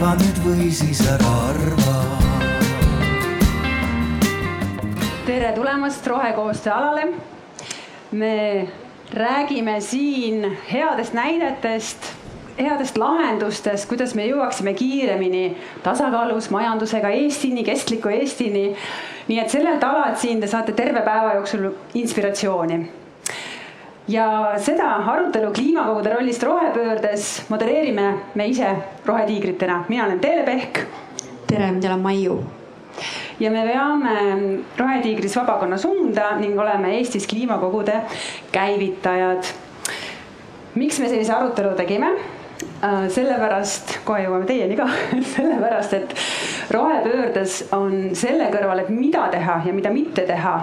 arva nüüd või siis ära arva. tere tulemast rohekoostöö alale. me räägime siin headest näidetest headest lahendustest, kuidas me jõuaksime kiiremini tasakaalus majandusega Eestini, kestliku Eestini. nii et sellelt alalt siin te saate terve päeva jooksul inspiratsiooni. Ja seda arutelu kliimakogude rollist rohepöördes modereerime me ise rohetiigritena, mina olen Teele Pehk. tere, mina olen Maiu ja me veame Rohetiigris vabakonna suunda ning oleme Eestis kliimakogude käivitajad. miks me sellise arutelu tegime? Äh, sellepärast, kohe jõuame teieni ka sellepärast et rohepöördes on selle kõrval, et mida teha ja mida mitte teha,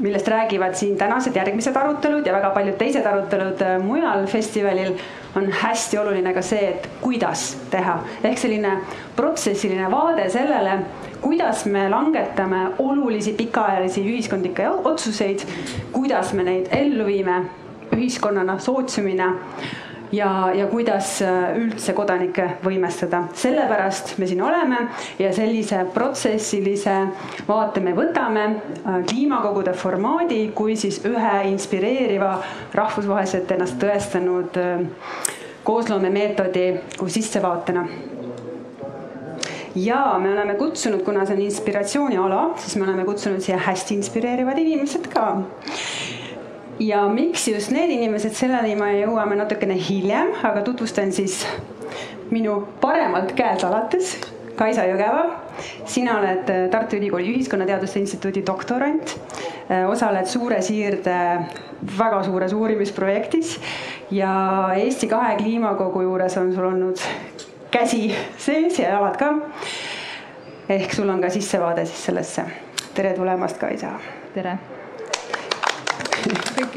millest räägivad siin tänased järgmised arutelud ja väga paljud teised arutelud äh, mujal festivalil, on hästi oluline ka see, et kuidas teha. ehk selline protsessiline vaade sellele, kuidas me langetame olulisi pikaajalisi ühiskondlikke otsuseid, kuidas me neid ellu viime ühiskonnana, sootsiumina ja, ja kuidas äh, üldse kodanikke võimestada. sellepärast me siin oleme ja sellise protsessilise vaate me võtame äh, kliimakogude formaadi kui siis ühe inspireeriva rahvusvaheliselt ennast tõestanud äh, koosloomemeetodi kui sissevaatena ja me oleme kutsunud, kuna see on inspiratsiooniala, siis me oleme kutsunud siia hästi inspireerivad inimesed ka ja miks just need inimesed, selleni me jõuame natukene hiljem, aga tutvustan siis minu paremalt käelt alates Kaisa Jõgeva. sina oled Tartu Ülikooli Ühiskonnateaduste Instituudi doktorant, osaled Suure Siirde väga suures uurimisprojektis ja Eesti kahe kliimakogu juures on sul olnud käsi sees ja jalad ka. ehk sul on ka sissevaade siis sellesse. tere tulemast, Kaisa. tere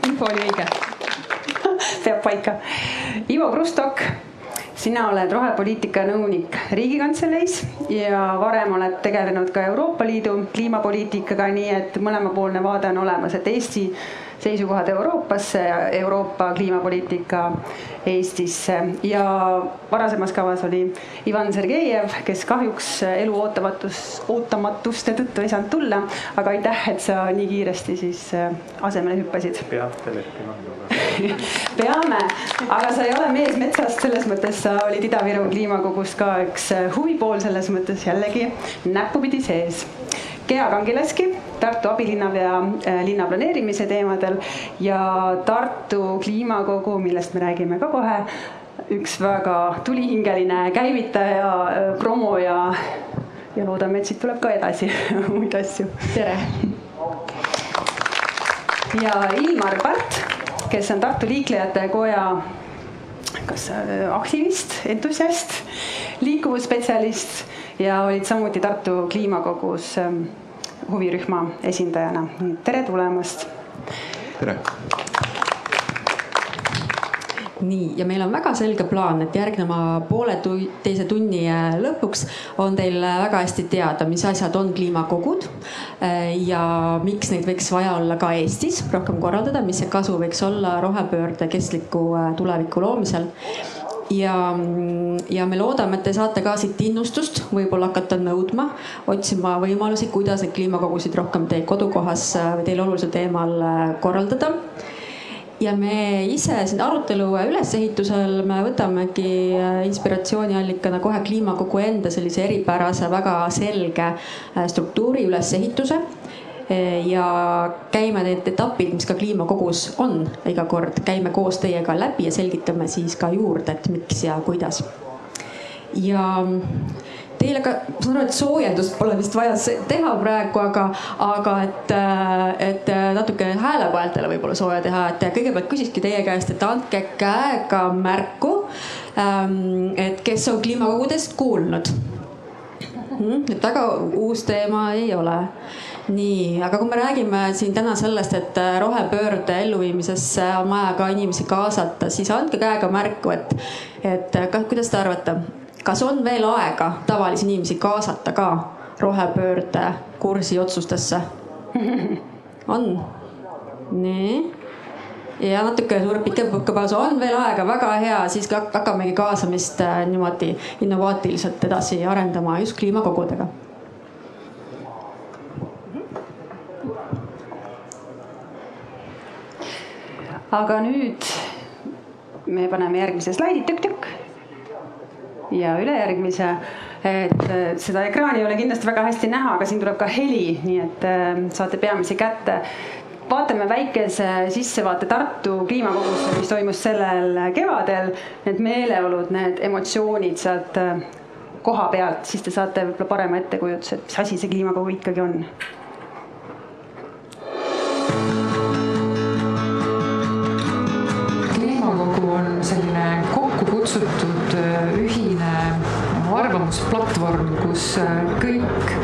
info oli õige peab paika. Ivo Krustok, sina oled rohepoliitika nõunik Riigikantseleis ja varem oled tegelenud ka Euroopa Liidu kliimapoliitikaga, nii et mõlemapoolne vaade on olemas, et Eesti seisukohad Euroopasse ja Euroopa kliimapoliitika Eestisse. Ja varasemas kavas oli Ivan Sergejev, kes kahjuks elu ootamatus, ootamatuste tõttu ei saanud tulla, aga aitäh, et sa nii kiiresti siis äh, asemele hüppasid. leppima minuga. Peame, aga sa ei ole mees metsast, selles mõttes sa olid Ida-Viru kliimakogus ka üks äh, huvipool, selles mõttes jällegi näppupidi sees Gea Kangilaski, Tartu abilinnapea äh, linnaplaneerimise teemadel ja Tartu kliimakogu, millest me räägime ka kohe, üks väga tulihingeline käivitaja, äh, promoja ja loodame, et siit tuleb ka edasi muid asju. tere! ja Ilmar Part, kes on Tartu Liiklejate Koja kas äh, aktivist, entusiast, liikuvusspetsialist ja olid samuti Tartu kliimakogus ähm, huvirühma esindajana. tere tulemast. tere nii, ja meil on väga selge plaan, et järgneva poole tu teise tunni äh, lõpuks on teil äh, väga hästi teada, mis asjad on kliimakogud äh, ja miks neid võiks vaja olla ka Eestis rohkem korraldada, mis see kasu võiks olla rohepöörde kestliku tuleviku loomisel ja, ja me loodame, et te saate ka siit innustust, võib-olla hakata nõudma, otsima võimalusi, kuidas neid kliimakogusid rohkem teie kodukohas või teile olulisel teemal äh, korraldada. Ja me ise siin arutelu ülesehitusel me võtamegi äh, inspiratsiooniallikana kohe kliimakogu enda sellise eripärase, väga selge äh, struktuuri ülesehituse ja käime need etapid, mis ka kliimakogus on iga kord, käime koos teiega läbi ja selgitame siis ka juurde, et miks ja kuidas. ja teile ka, ma saan aru, et soojendust pole vist vaja teha praegu, aga, aga et, et natuke häälekoeltele võib-olla sooja teha, et kõigepealt küsikski teie käest, et andke käega märku. Ähm, et kes on kliimakogudest kuulnud? Hmm, et väga uus teema ei ole nii, aga kui me räägime siin täna sellest, et äh, rohepöörde elluviimisesse on vaja ka inimesi kaasata, siis andke käega märku, et, et äh, kuidas te arvate, kas on veel aega tavalisi inimesi kaasata ka rohepöörde kursi otsustesse? on? nii ja natuke pikem puhkepaus on veel aega, väga hea, siis hakkamegi kaasamist äh, niimoodi innovaatiliselt edasi arendama just kliimakogudega aga nüüd me paneme järgmise slaidi tükk-tükk ja ülejärgmise, et äh, seda ekraani ei ole kindlasti väga hästi näha, aga siin tuleb ka heli, nii et äh, saate peamisi kätte. vaatame väikese sissevaate Tartu kliimakogusse, mis toimus sellel kevadel. Need meeleolud, need emotsioonid sealt äh, koha pealt, siis te saate võib-olla parema ettekujutuse, et mis asi see kliimakogu ikkagi on on selline kokku kutsutud ühine arvamusplatvorm, kus kõik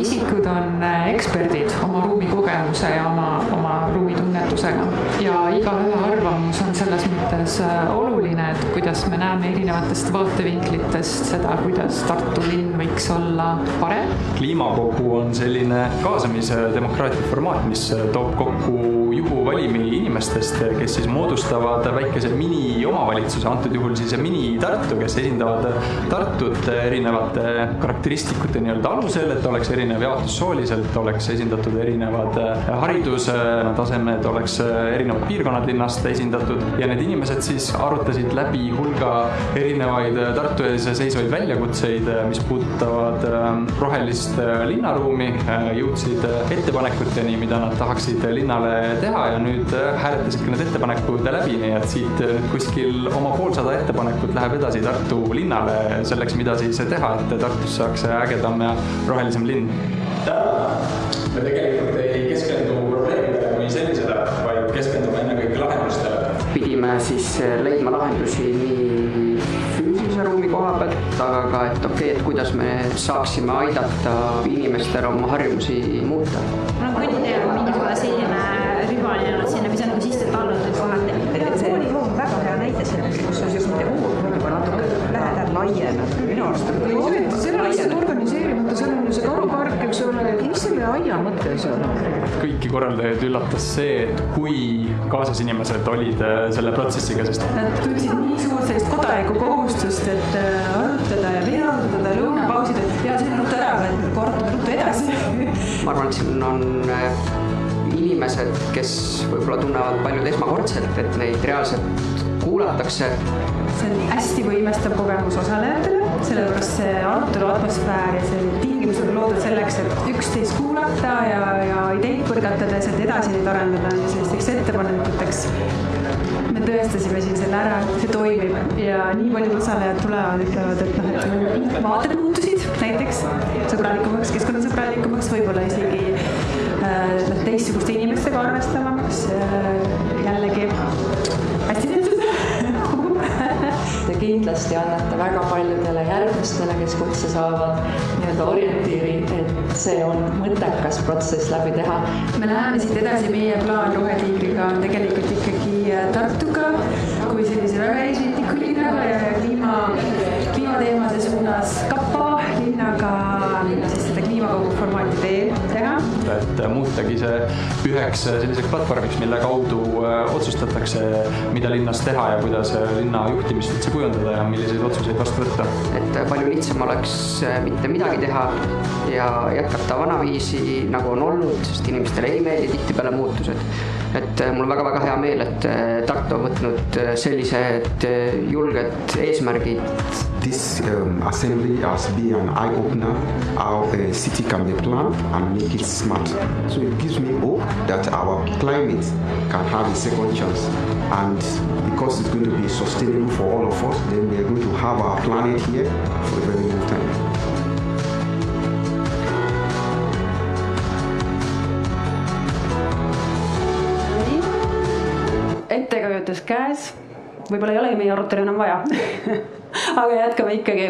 isikud on eksperdid oma ruumikogemuse ja oma, oma ruumitunnetusega. ja igaühe arvamus on selles mõttes oluline, et kuidas me näeme erinevatest vaatevinklitest seda, kuidas Tartu linn võiks olla parem. kliimakogu on selline kaasamise demokraatia formaat, mis toob kokku juhuvalimi inimestest, kes siis moodustavad väikese mini-omavalitsuse, antud juhul siis mini-Tartu, kes esindavad Tartut erinevate karakteristikute nii-öelda alusel, et oleks erinev jaotus sooliselt, oleks esindatud erinevad haridustasemed, oleks erinevad piirkonnad linnast esindatud ja need inimesed siis arutasid läbi hulga erinevaid Tartu ees seisvaid väljakutseid, mis puudutavad rohelist linnaruumi, jõudsid ettepanekuteni, mida nad tahaksid linnale teha ja nüüd hääletasid ka need ettepanekud läbi, nii et siit kuskil oma poolsada ettepanekut läheb edasi Tartu linnale selleks, mida siis teha, et Tartus saaks ägedam ja rohelisem linn. me tegelikult ei keskendu probleemidele kui sellisele, vaid keskendume ennekõike lahendustele. pidime siis leidma lahendusi nii füüsilise ruumi koha pealt, aga ka, et okei okay,, et kuidas me saaksime aidata inimestel oma harjumusi muuta. mul on kõnnitee on mingisugune selline rühmaline olnud sinna, mis on nagu sisse tallunud kohati. tegelikult koolihoov on väga hea näide sellest, kus on võib-olla natuke laieneb. minu arust on eriti selle asja organiseerimata, seal on ju see karupark, eks ole, mis selle aia mõte seal on? kõiki korraldajaid üllatas see, et kui kaasas inimesed olid selle protsessiga, sest Nad tundsid nii suurt sellist kodanikku kohustust, et äh, arutada ja veel arutada lõunapausid, et ja see on ruttu ära, et korrutame ruttu edasi. ma arvan, et siin on äh, inimesed, kes võib-olla tunnevad paljud esmakordselt, et neid reaalselt kuulatakse. See on hästi võimestav kogemus osalejatele, sellepärast see arutelu atmosfäär ja see tingimused on loodud selleks, et üksteist kuulata ja, ja ideid põrgatades, et edasi neid arendada sellisteks ettepanekuteks me tõestasime siin selle ära, see toimib ja nii paljud osalejad tulevad, ütlevad, et noh, et vaated muutusid näiteks sõbralikumaks, keskkonnasõbralikumaks, võib-olla isegi äh, teistsuguste inimestega arvestavamaks äh,. jällegi kindlasti annate väga paljudele järgmistele, kes kutse saavad, nii-öelda orientiiri, et see on mõttekas protsess läbi teha. me läheme siit edasi, meie plaan Rohetiigriga on tegelikult ikkagi Tartuga kui sellise väga eesrindliku linnaga ja kliima, kliimateemade suunas Kapa linnaga veel teha. et muutagi see üheks selliseks platvormiks, mille kaudu otsustatakse, mida linnas teha ja kuidas linna juhtimist üldse kujundada ja milliseid otsuseid vastu võtta. et palju lihtsam oleks mitte midagi teha ja jätkata vanaviisi, nagu on olnud, sest inimestele ei meeldi tihtipeale muutused. et mul on väga-väga hea meel, et Tartu on võtnud sellised julged eesmärgid. This um, assembly has been an eye opener how a city can be planned and make it smart. So it gives me hope that our climate can have a second chance. And because it's going to be sustainable for all of us, then we are going to have our planet here for a very long time. ettekujutus käes, võib-olla ei olegi meie arutelu enam vaja aga jätkame ikkagi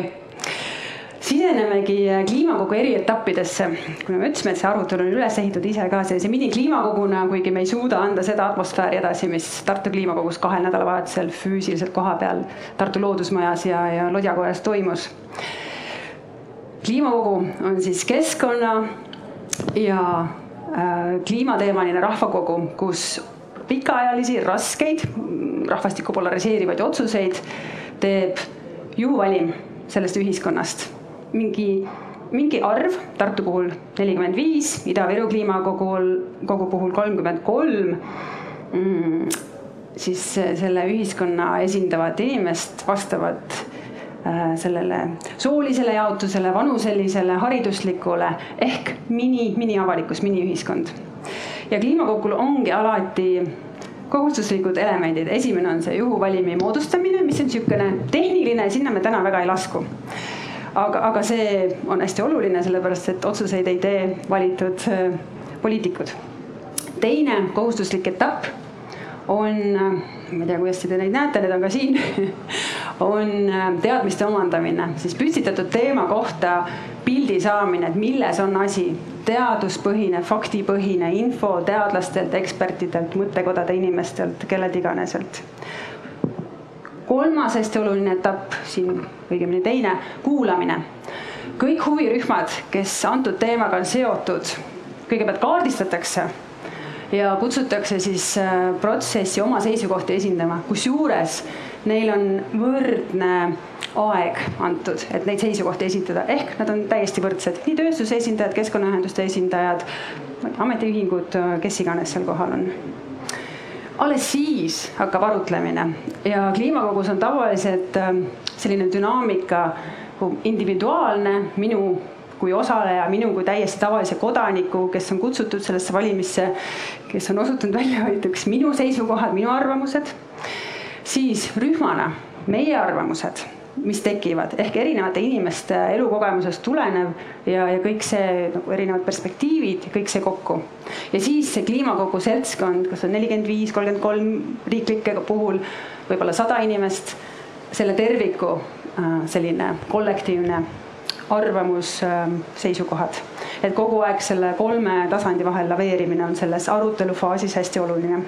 sisenemegi kliimakogu eri etappidesse. kuna me ütlesime, et see arutelu on üles ehitatud ise ka sellise mini-kliimakoguna, kuigi me ei suuda anda seda atmosfääri edasi, mis Tartu kliimakogus kahel nädalavahetusel füüsiliselt kohapeal Tartu Loodusmajas ja, ja Lodjakojas toimus. kliimakogu on siis keskkonna ja äh, kliimateemaline rahvakogu, kus pikaajalisi, raskeid, rahvastikku polariseerivaid otsuseid teeb juhuvalim sellest ühiskonnast. mingi, mingi arv, Tartu puhul nelikümmend viis, Ida-Viru kliimakogul, kogu puhul kolmkümmend kolm mm, siis selle ühiskonna esindavat inimest vastavalt äh, sellele soolisele jaotusele, vanuselisele, hariduslikule ehk mini, miniavalikkus, miniühiskond. ja kliimakogul ongi alati kohustuslikud elemendid, esimene on see juhuvalimi moodustamine, mis on niisugune tehniline, sinna me täna väga ei lasku. aga, aga see on hästi oluline, sellepärast et otsuseid ei tee valitud äh, poliitikud. teine kohustuslik etapp on, ma ei tea, kuidas te neid näete, need on ka siin on äh, teadmiste omandamine, siis püstitatud teema kohta pildi saamine, et milles on asi. teaduspõhine, faktipõhine info teadlastelt, ekspertidelt, mõttekodade inimestelt, kellelt iganeselt. kolmas hästi oluline etapp siin, õigemini teine, kuulamine. kõik huvirühmad, kes antud teemaga on seotud, kõigepealt kaardistatakse ja kutsutakse siis äh, protsessi oma seisukohti esindama, kusjuures neil on võrdne aeg antud, et neid seisukohti esitada, ehk nad on täiesti võrdsed, nii tööstuse esindajad, keskkonnaühenduste esindajad, ametiühingud, kes iganes seal kohal on. alles siis hakkab arutlemine ja kliimakogus on tavaliselt äh, selline dünaamika individuaalne, minu kui osaleja, minu kui täiesti tavalise kodaniku, kes on kutsutud sellesse valimisse, kes on osutunud väljavalituks, minu seisukohad, minu arvamused, siis rühmana meie arvamused mis tekivad ehk erinevate inimeste elukogemusest tulenev ja, ja kõik see nagu erinevad perspektiivid, kõik see kokku. ja siis see kliimakogu seltskond, kas on nelikümmend viis, kolmkümmend kolm riiklike puhul võib-olla sada inimest, selle terviku äh, selline kollektiivne arvamus, ähm, seisukohad. et kogu aeg selle kolme tasandi vahel laveerimine on selles arutelufaasis hästi oluline.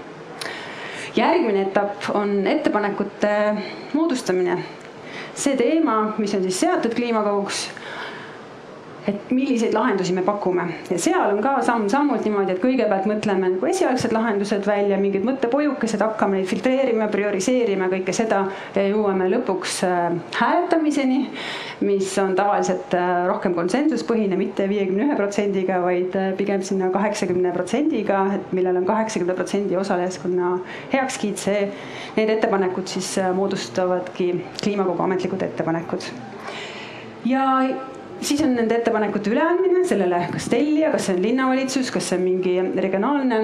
Järgmine etapp on ettepanekute moodustamine. see teema, mis on siis seatud kliimakoguks et milliseid lahendusi me pakume. Ja seal on ka samm-sammult niimoodi, et kõigepealt mõtleme nagu esialgsed lahendused välja, mingid mõttepojukesed, hakkame neid filtreerima, prioriseerima kõike seda ja jõuame lõpuks äh, hääletamiseni, mis on tavaliselt äh, rohkem konsensuspõhine, mitte viiekümne ühe protsendiga, vaid äh, pigem sinna kaheksakümne protsendiga, et millel on kaheksakümne protsendi osalejaskonna heakskiit, see, need ettepanekud siis moodustavadki kliimakogu ametlikud ettepanekud. Ja siis on nende ettepanekute üleandmine sellele, kas tellija, kas see on linnavalitsus, kas see on mingi regionaalne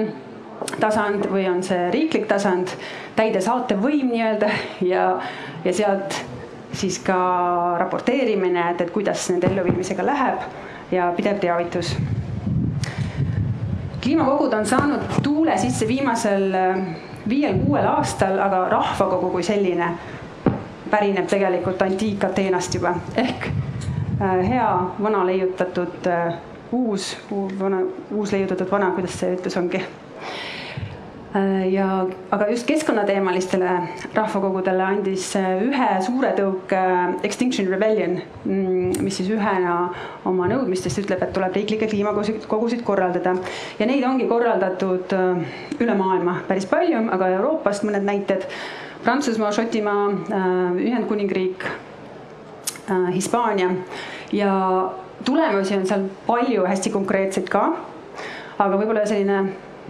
tasand või on see riiklik tasand, täidesaatev võim nii-öelda ja, ja sealt siis ka raporteerimine, et, et kuidas nende elluviimisega läheb ja pidev teavitus. kliimakogud on saanud tuule sisse viimasel viiel-kuuel aastal, aga rahvakogu kui selline pärineb tegelikult antiik-Ateenast juba ehk hea vana leiutatud äh, uus, vana, uus leiutatud vana, kuidas see ütlus ongi. Äh, ja, aga just keskkonnateemalistele rahvakogudele andis ühe suure tõuke Extinction Rebellion, mm, mis siis ühena oma nõudmistest ütleb, et tuleb riiklikke kliimakogusid korraldada. ja neid ongi korraldatud üle maailma päris palju, aga Euroopast mõned näited. Prantsusmaa, Šotimaa, Ühendkuningriik Äh, Hispaania. Ja tulemusi on seal palju hästi konkreetseid ka. aga võib-olla selline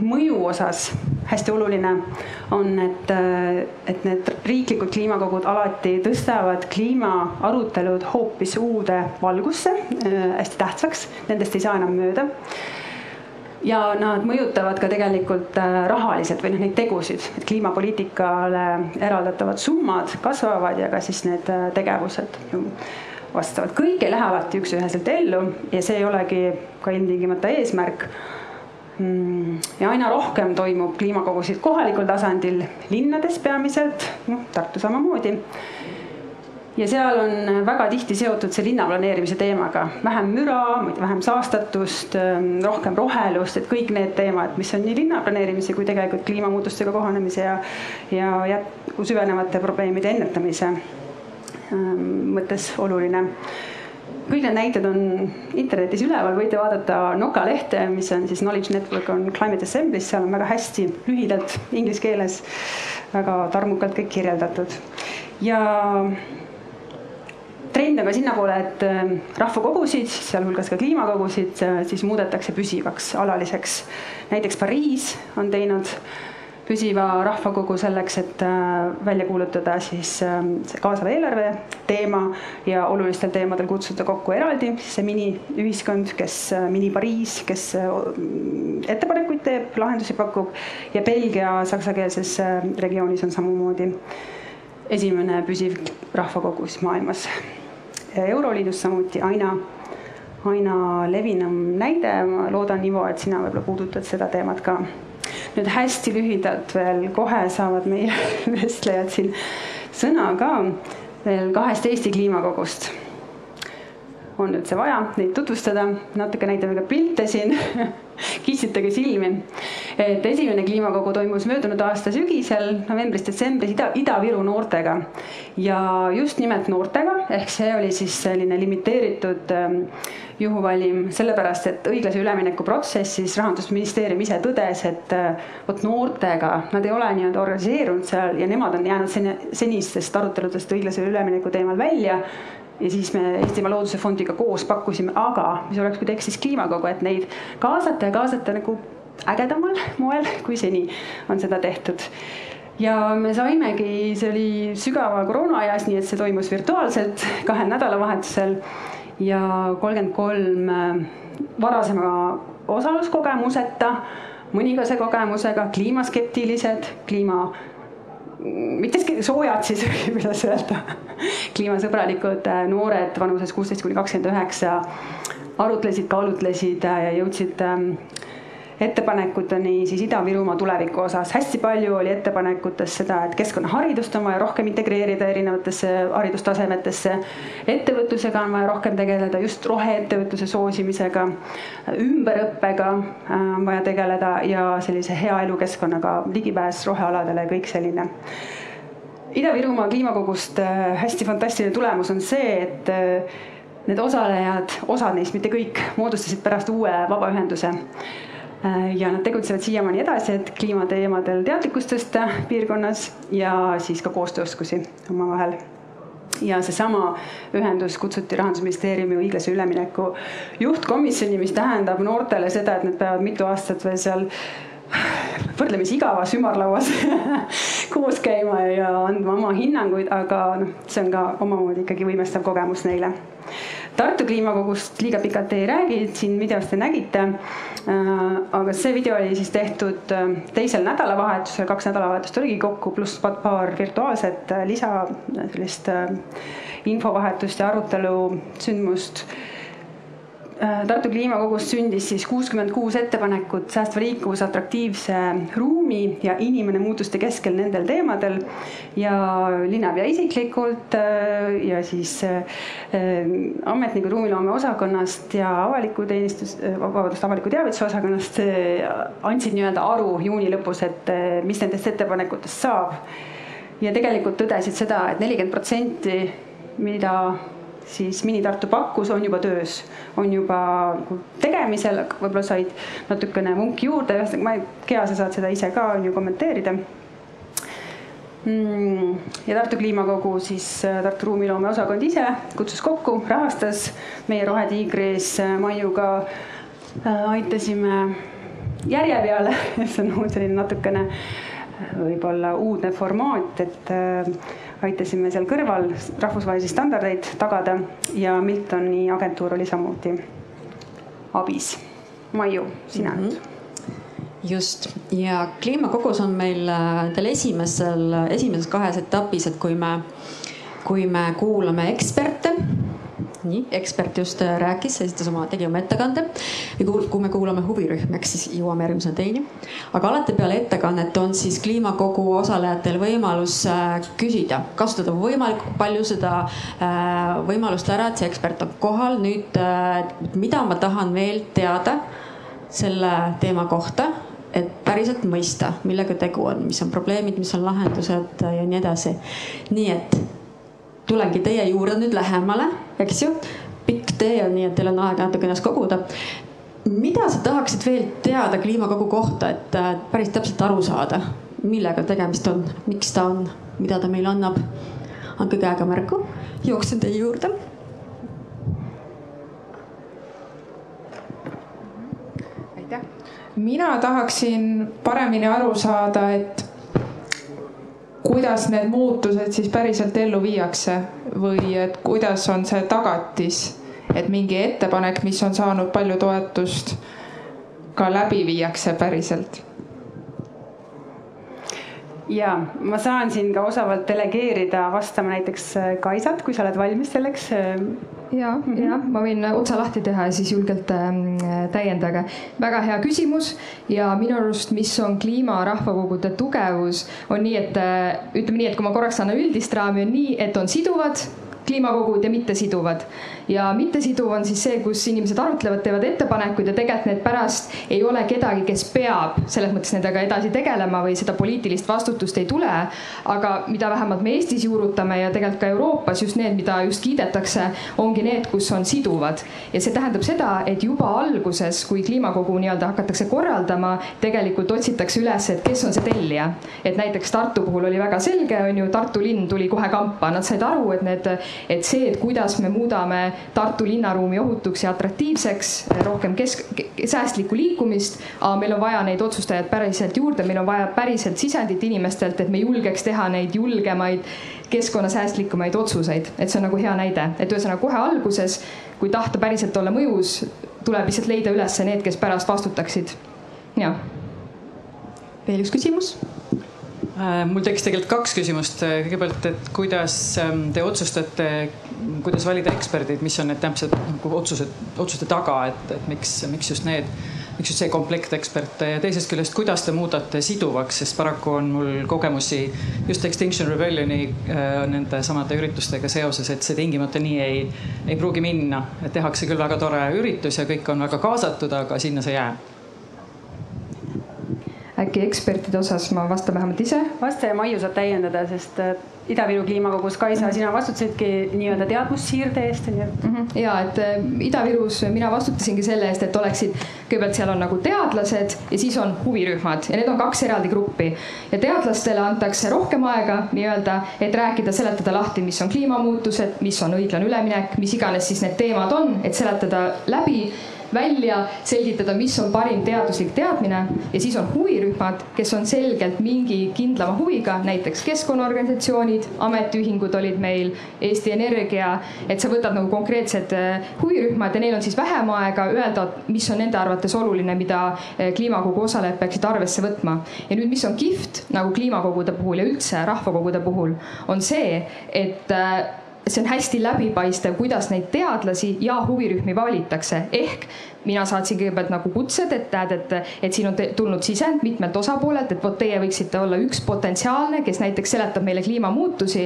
mõju osas hästi oluline on, et, äh, et need riiklikud kliimakogud alati tõstavad kliimaarutelud hoopis uude valgusse äh,, hästi tähtsaks, nendest ei saa enam mööda ja nad mõjutavad ka tegelikult äh, rahaliselt või noh, neid tegusid, et kliimapoliitikale eraldatavad summad kasvavad ja ka siis need äh, tegevused vastavad. kõik ei lähe alati üks-üheselt ellu ja see ei olegi ka ilmtingimata eesmärk. Mm, ja aina rohkem toimub kliimakogusid kohalikul tasandil, linnades peamiselt, noh Tartu samamoodi ja seal on väga tihti seotud see linnaplaneerimise teemaga, vähem müra, vähem saastatust, ähm, rohkem rohelust, et kõik need teemad, mis on nii linnaplaneerimise kui tegelikult kliimamuutustega kohanemise ja, ja jätku süvenevate probleemide ennetamise ähm, mõttes oluline. kõik need näited on internetis üleval, võite vaadata Noka lehte, mis on siis Knowledge Network on Climate Assembly's, seal on väga hästi lühidalt inglise keeles väga tarmukalt kõik kirjeldatud. ja trend on ka sinnapoole, et äh, rahvakogusid, sealhulgas ka kliimakogusid, äh, siis muudetakse püsivaks, alaliseks. näiteks Pariis on teinud püsiva rahvakogu selleks, et äh, välja kuulutada siis ähm, see kaasava eelarve teema ja olulistel teemadel kutsuda kokku eraldi see miniühiskond, kes, mini-Pariis, kes ettepanekuid teeb, lahendusi pakub ja Belgia saksakeelses regioonis on samamoodi esimene püsiv rahvakogu siis maailmas Euroliidus samuti. Aina, aina levinum näide, ma loodan, Ivo, et sina võib-olla puudutad seda teemat ka. nüüd hästi lühidalt veel, kohe saavad meie vestlejad siin sõna ka. Veel kahest Eesti kliimakogust. On üldse vaja neid tutvustada, natuke näitame ka pilte siin. Kissitage silmi. Et esimene kliimakogu toimus möödunud aasta sügisel, novembris-detsembris Ida, Ida-Viru noortega. Ja just nimelt noortega, ehk see oli siis selline limiteeritud ähm, juhuvalim, sellepärast et õiglase ülemineku protsessis rahandusministeerium ise tõdes, et äh, vot noortega, nad ei ole nii-öelda organiseerunud seal ja nemad on jäänud seni, senistest aruteludest õiglase ülemineku teemal välja. Ja siis me Eestimaa Looduse Fondiga koos pakkusime, aga mis oleks, kui teeks siis kliimakogu, et neid kaasata ja kaasata nagu ägedamal moel, kui seni on seda tehtud. ja me saimegi, see oli sügava koroona ajas, nii et see toimus virtuaalselt kahel nädalavahetusel ja kolmkümmend kolm äh, varasema osaluskogemuseta, mõningase kogemusega, kliimaskeptilised, kliima mitte soojad siis, kuidas öelda, kliimasõbralikud äh, noored vanuses kuusteist kuni kakskümmend üheksa arutlesid, kaalutlesid äh, ja jõudsid ähm, ettepanekuteni siis Ida-Virumaa tuleviku osas. hästi palju oli ettepanekutes seda, et keskkonnaharidust on vaja rohkem integreerida erinevatesse haridustasemetesse. ettevõtlusega on vaja rohkem tegeleda, just roheettevõtluse soosimisega, ümberõppega äh, on vaja tegeleda ja sellise hea elukeskkonnaga, ligipääs rohealadele, kõik selline Ida-Virumaa kliimakogust äh, hästi fantastiline tulemus on see, et äh, need osalejad, osad neist, mitte kõik, moodustasid pärast uue vabaühenduse ja nad tegutsevad siiamaani edasi, et kliimateemadel teadlikkust tõsta piirkonnas ja siis ka koostööoskusi omavahel. Ja seesama ühendus kutsuti Rahandusministeeriumi õiglase ülemineku juhtkomisjoni, mis tähendab noortele seda, et nad peavad mitu aastat veel seal võrdlemisi igavas ümarlauas koos käima ja andma oma hinnanguid, aga noh, see on ka omamoodi ikkagi võimestav kogemus neile Tartu kliimakogust liiga pikalt ei räägi, siin videos te nägite. Äh, aga see video oli siis tehtud äh, teisel nädalavahetusel, kaks nädalavahetust oligi kokku, pluss paar virtuaalset äh, lisa sellist infovahetust ja arutelu sündmust Tartu kliimakogust sündis siis kuuskümmend kuus ettepanekut säästva liikuvuse, atraktiivse ruumi ja inimene muutuste keskel nendel teemadel. ja linnapea isiklikult äh, ja siis äh, ametnikud ruumiloome osakonnast ja avaliku teenistus, vabandust, avaliku teavituse osakonnast andsid nii-öelda aru juuni lõpus, et mis nendest ettepanekutest saab. ja tegelikult tõdesid seda et, et nelikümmend protsenti, mida siis Mini-Tartu pakkus, on juba töös, on juba nagu tegemisel, võib-olla said natukene vunki juurde, ühesõnaga ma ei, Gea, sa saad seda ise ka on ju kommenteerida. Mm, ja Tartu Kliimakogu siis äh, Tartu ruumiloome osakond ise kutsus kokku, rahastas meie Rohetiigris äh, Maiuga äh, aitasime järje peale, see on selline natukene võib-olla uudne formaat, et aitasime seal kõrval rahvusvahelisi standardeid tagada ja Miltoni agentuur oli samuti abis. Maiu, sina nüüd. Mm -hmm just. Ja kliimakogus on meil nendel esimesel, esimeses kahes etapis, et kui me, kui me kuulame eksperte nii, ekspert just äh, rääkis, esitas oma, tegi oma ettekande. ja kui me kuulame huvirühmi, eks siis jõuame järgmise teini. aga alati peale ettekannet on siis kliimakogu osalejatel võimalus äh, küsida, kasutada võimalikult palju seda äh, võimalust ära, et see ekspert on kohal. nüüd, mida ma tahan veel teada selle teema kohta et päriselt mõista, millega tegu on, mis on probleemid, mis on lahendused ja nii edasi. nii et tulengi teie juurde nüüd lähemale, eks ju. tee on, nii et teil on aega natuke ennast koguda. mida sa tahaksid veel teada kliimakogu kohta, et päris täpselt aru saada, millega tegemist on, miks ta on, mida ta meile annab? andke käega märku, jooksen teie juurde mina tahaksin paremini aru saada, et kuidas need muutused siis päriselt ellu viiakse või et kuidas on see tagatis, et mingi ettepanek, mis on saanud palju toetust, ka läbi viiakse päriselt ja ma saan siin ka osavalt delegeerida vastama näiteks Kaisat, kui sa oled valmis selleks ja mm, -hmm. ja ma võin otsa lahti teha ja siis julgelt äh, täiendage. väga hea küsimus ja minu arust, mis on kliimarahvakogude tugevus, on nii, et äh, ütleme nii, et kui ma korraks annan üldist raami, on nii, et on siduvad kliimakogud ja mittesiduvad ja mittesiduv on siis see, kus inimesed arutlevad, teevad ettepanekuid ja tegelikult need pärast ei ole kedagi, kes peab selles mõttes nendega edasi tegelema või seda poliitilist vastutust ei tule. aga mida vähemalt me Eestis juurutame ja tegelikult ka Euroopas just need, mida just kiidetakse, ongi need, kus on siduvad. ja see tähendab seda, et juba alguses, kui kliimakogu nii-öelda hakatakse korraldama, tegelikult otsitakse üles, et kes on see tellija. et näiteks Tartu puhul oli väga selge, on ju, Tartu linn tuli kohe kampa, nad said aru, et need, et see, et kuidas me muudame Tartu linnaruumi ohutuks ja atraktiivseks, rohkem kesk, säästlikku liikumist. aga meil on vaja neid otsustajaid päriselt juurde, meil on vaja päriselt sisendit inimestelt, et me julgeks teha neid julgemaid, keskkonnasäästlikumaid otsuseid, et see on nagu hea näide, et ühesõnaga kohe alguses, kui tahta päriselt olla mõjus, tuleb lihtsalt leida üles need, kes pärast vastutaksid. jah. veel üks küsimus mul tekkis tegelikult kaks küsimust. kõigepealt, et kuidas ähm, te otsustate, kuidas valida eksperdid, mis on need täpsed nagu otsused, otsuste taga, et, et miks, miks just need, miks just see komplekt eksperte? Ja teisest küljest, kuidas te muudate siduvaks, sest paraku on mul kogemusi just Extinction Rebellioni äh, nende samade üritustega seoses, et see tingimata nii ei, ei pruugi minna. tehakse küll väga tore üritus ja kõik on väga kaasatud, aga sinna see jääb äkki ekspertide osas ma vastan vähemalt ise. vasta ja Maiu saab täiendada, sest äh, Ida-Viru kliimakogus, Kaisa, sina vastutasidki nii-öelda teadmussiirde eest, onju mm. -hmm. ja et äh, Ida-Virus mina vastutasingi selle eest, et oleksid, kõigepealt seal on nagu teadlased ja siis on huvirühmad ja need on kaks eraldi gruppi. ja teadlastele antakse rohkem aega nii-öelda, et rääkida, seletada lahti, mis on kliimamuutused, mis on õiglane üleminek, mis iganes siis need teemad on, et seletada läbi välja, selgitada, mis on parim teaduslik teadmine. Ja siis on huvirühmad, kes on selgelt mingi kindlama huviga, näiteks keskkonnaorganisatsioonid, ametiühingud olid meil, Eesti Energia, et sa võtad nagu konkreetsed äh, huvirühmad ja neil on siis vähem aega öelda, mis on nende arvates oluline, mida äh, kliimakogu osalejad peaksid arvesse võtma. ja nüüd, mis on kihvt nagu kliimakogude puhul ja üldse rahvakogude puhul, on see, et äh, see on hästi läbipaistev, kuidas neid teadlasi ja huvirühmi valitakse, ehk mina saatsin kõigepealt nagu kutsed, et näed, et, et siin on tulnud sisend mitmelt osapoolelt, et vot teie võiksite olla üks potentsiaalne, kes näiteks seletab meile kliimamuutusi.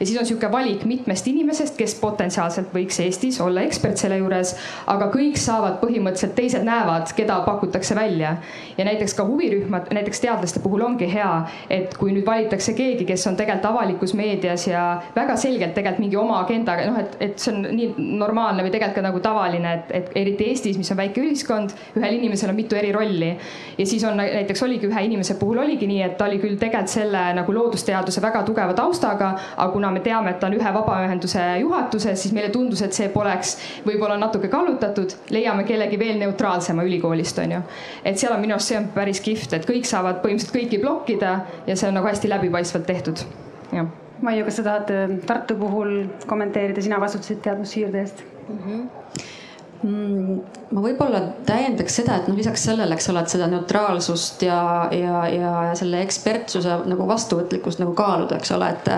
ja siis on niisugune valik mitmest inimesest, kes potentsiaalselt võiks Eestis olla ekspert selle juures, aga kõik saavad põhimõtteliselt, teised näevad, keda pakutakse välja. ja näiteks ka huvirühmad, näiteks teadlaste puhul ongi hea, et kui nüüd valitakse keegi, kes on tegelikult avalikus meedias ja väga selgelt tegelikult mingi oma agendaga, noh, et, et see on nii normaalne või tegelikult ka nagu tavaline, et, et eriti Eestis, mis on väike ühiskond, ühel inimesel on mitu eri rolli. ja siis on näiteks oligi ühe inimese puhul oligi nii, et ta oli küll tegelikult selle nagu loodusteaduse väga tugeva taustaga, aga kuna me teame, et ta on ühe vabaühenduse juhatuses, siis meile tundus, et see poleks võib-olla natuke kallutatud, leiame kellegi veel neutraalsema ülikoolist, on ju. et seal on minu arust, see on päris kihvt, et kõik saavad põhimõtteliselt kõiki blokkida ja see on nagu hästi läbipaistvalt tehtud, jah Maiu, kas sa tahad äh, Tartu puhul kommenteerida, sina vastutasid teadmussiirde eest mm? -hmm Mm, ma võib-olla täiendaks seda, et noh, lisaks sellele, eks ole, et seda neutraalsust ja, ja, ja selle ekspertsuse nagu vastuvõtlikkust nagu kaaluda, eks ole, et.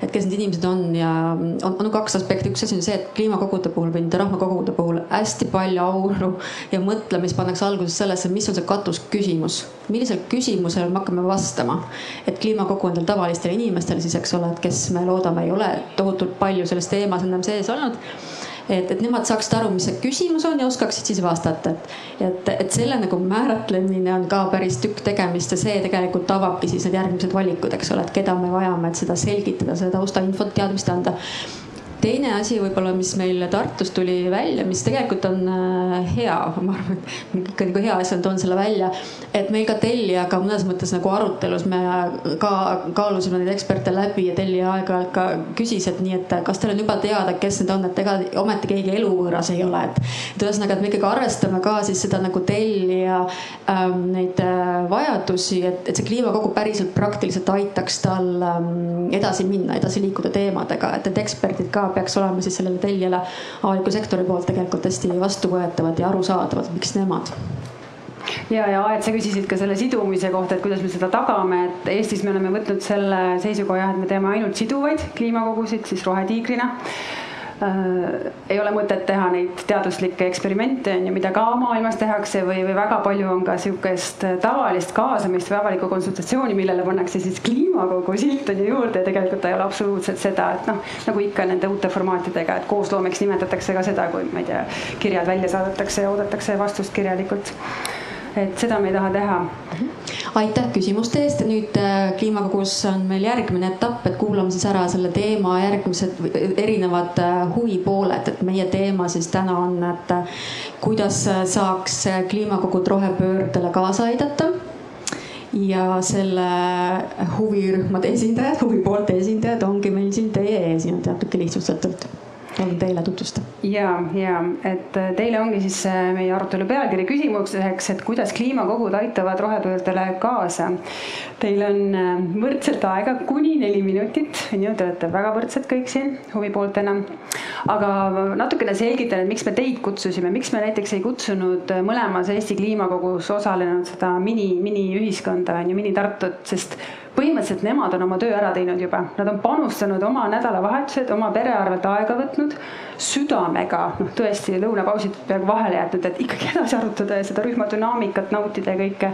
et kes need inimesed on ja on, on kaks aspekti, üks asi on see, et kliimakogude puhul või nende rahvakogude puhul hästi palju auru ja mõtlemist pannakse alguses sellesse, mis on see katusküsimus. millisele küsimusele me hakkame vastama, et kliimakogu on tal tavalistele inimestele siis, eks ole, et kes me loodame, ei ole tohutult palju selles teemas ennem sees olnud et, et nemad saaksid aru, mis see küsimus on ja oskaksid siis vastata, et, et, et selle nagu määratlemine on ka päris tükk tegemist ja see tegelikult avabki siis need järgmised valikud, eks ole, et keda me vajame, et seda selgitada, seda taustainfot, teadmist anda teine asi võib-olla, mis meil Tartus tuli välja, mis tegelikult on äh, hea, ma arvan, et ikka nagu hea asja, toon selle välja. et meil ka tellijaga mõnes mõttes nagu arutelus me ka kaalusime neid eksperte läbi ja tellija aeg-ajalt ka küsis, et nii, et kas teil on juba teada, kes need on, et ega ometi keegi eluvõõras ei ole, et. et ühesõnaga, et me ikkagi arvestame ka siis seda nagu tellija ähm, neid äh, vajadusi, et, et see kliimakogu päriselt praktiliselt aitaks tal ähm, edasi minna, edasi liikuda teemadega, et, et eksperdid ka peaks olema siis sellele tellijale avaliku sektori poolt tegelikult hästi vastuvõetavad ja arusaadavad, miks nemad. Ja, ja Aet, sa küsisid ka selle sidumise kohta, et kuidas me seda tagame, et Eestis me oleme võtnud selle seisukoha, et me teeme ainult siduvaid kliimakogusid siis rohetiigrina ei ole mõtet teha neid teaduslikke eksperimente on ju, mida ka maailmas tehakse või, või väga palju on ka sihukest tavalist kaasamist või avalikku konsultatsiooni, millele pannakse siis kliimakogu silt on ju juurde ja tegelikult ta ei ole absoluutselt seda, et noh, nagu ikka nende uute formaatidega, et koosloomeks nimetatakse ka seda, kui ma ei tea, kirjad välja saadetakse ja oodatakse vastust kirjalikult et seda me ei taha teha. Aitäh küsimuste eest, nüüd äh, kliimakogus on meil järgmine etapp, et kuulame siis ära selle teema järgmised erinevad äh, huvipooled, et meie teema siis täna on, et äh, kuidas saaks kliimakogud rohepöördele kaasa aidata. Ja selle huvirühmade esindajad, huvipoolte esindajad ongi meil siin teie ees niimoodi natuke lihtsustatult palun teile tutvustada. ja, ja et äh, teile ongi siis äh, meie arutelu pealkiri küsimuseks, et kuidas kliimakogud aitavad rohepöördele kaasa. Teil on äh, võrdselt aega kuni neli minutit, on ju, te olete väga võrdsed kõik siin huvipooltena. aga natukene selgitan, et miks me teid kutsusime, miks me näiteks ei kutsunud mõlemas Eesti kliimakogus osalenud seda mini, miniühiskonda on ju, mini-Tartut, sest põhimõtteliselt nemad on oma töö ära teinud juba, nad on panustanud oma nädalavahetused, oma pere arvelt aega võtnud, südamega, noh tõesti lõunapausid peaaegu vahele jätnud, et ikkagi edasi arutada ja seda rühma dünaamikat nautida ja kõike.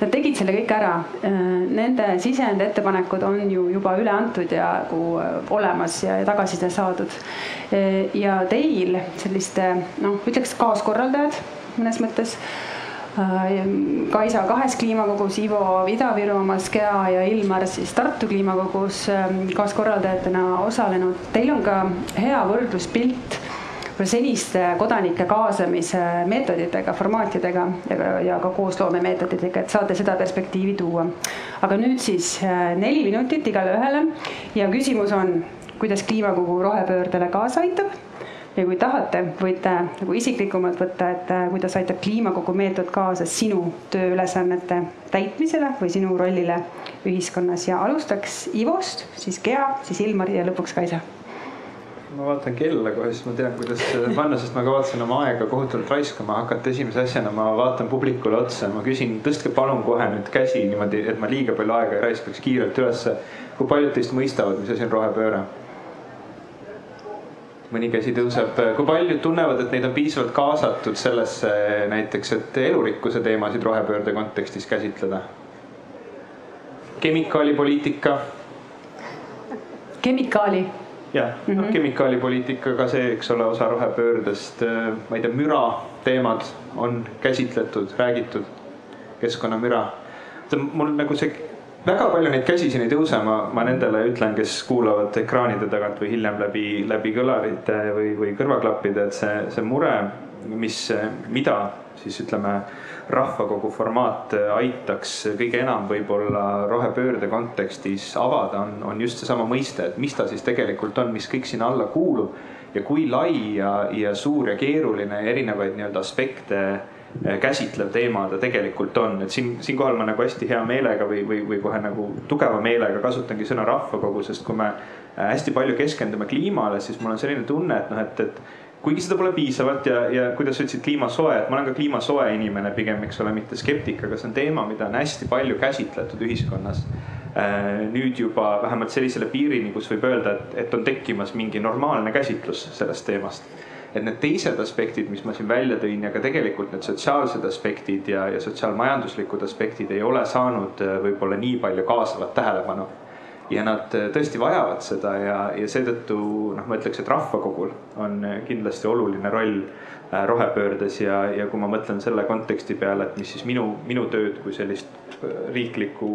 Nad tegid selle kõik ära. Nende sisend, ettepanekud on ju juba üle antud ja nagu olemas ja, tagasiside saadud. ja teil selliste noh, ütleks kaaskorraldajad mõnes mõttes Äh, Kaisa kahes kliimakogus, Ivo Ida-Virumaa's KEA ja Ilmar siis Tartu kliimakogus ähm, kaaskorraldajatena osalenud. Teil on ka hea võrdluspilt seniste kodanike kaasamise meetoditega, formaatidega ja, ja ka koosloome meetoditega, et saate seda perspektiivi tuua. aga nüüd siis äh, neli minutit igale ühele ja küsimus on, kuidas kliimakogu rohepöördele kaasa aitab ja kui tahate, võite nagu isiklikumalt võtta, et äh, kuidas aitab kliimakogu meetod kaasa sinu tööülesannete täitmisele või sinu rollile ühiskonnas ja alustaks Ivost, siis Gea, siis Ilmar ja lõpuks Kaisa ma vaatan kella kohe, siis ma tean, kuidas panna, sest ma kavatsen oma aega kohutavalt raiskama hakata. esimese asjana ma vaatan publikule otsa, ma küsin, tõstke palun kohe nüüd käsi niimoodi, et ma liiga palju aega ei raiskaks kiirelt ülesse. kui paljud teist mõistavad, mis asi on rohepööre? Mõni käsi tõuseb, kui paljud tunnevad, et neid on piisavalt kaasatud sellesse näiteks, et elurikkuse teemasid rohepöörde kontekstis käsitleda? kemikaalipoliitika. kemikaali? jah mm -hmm., noh kemikaalipoliitika ka see, eks ole, osa rohepöördest, ma ei tea, müra teemad on käsitletud, räägitud, keskkonnamüra. mul nagu see väga palju neid käsi siin ei tõuse, ma, ma nendele ütlen, kes kuulavad ekraanide tagant või hiljem läbi, läbi kõlarite või, või kõrvaklappide, et see, see mure, mis, mida siis ütleme, rahvakogu formaat aitaks kõige enam võib-olla rohepöörde kontekstis avada, on, on just seesama mõiste, et mis ta siis tegelikult on, mis kõik sinna alla kuulub ja kui lai ja, ja suur ja keeruline erinevaid nii-öelda aspekte käsitlev teema ta tegelikult on, et siin, siinkohal ma nagu hästi hea meelega või, või, või kohe nagu tugeva meelega kasutangi sõna rahvakogu, sest kui me äh, hästi palju keskendume kliimale, siis mul on selline tunne, et noh, et, et kuigi seda pole piisavalt ja, ja kuidas sa ütlesid, kliimasoe, et ma olen ka kliimasoe inimene pigem, eks ole, mitte skeptik, aga see on teema, mida on hästi palju käsitletud ühiskonnas. Äh, nüüd juba vähemalt sellisele piirini, kus võib öelda, et, et on tekkimas mingi normaalne käsitlus sellest teemast et need teised aspektid, mis ma siin välja tõin ja ka tegelikult need sotsiaalsed aspektid ja, ja sotsiaalmajanduslikud aspektid ei ole saanud äh, võib-olla nii palju kaasavat tähelepanu. ja nad äh, tõesti vajavad seda ja, ja seetõttu noh, ma ütleks, et rahvakogul on äh, kindlasti oluline roll rohepöördes ja, ja kui ma mõtlen selle konteksti peale, et mis siis minu, minu tööd kui sellist riiklikku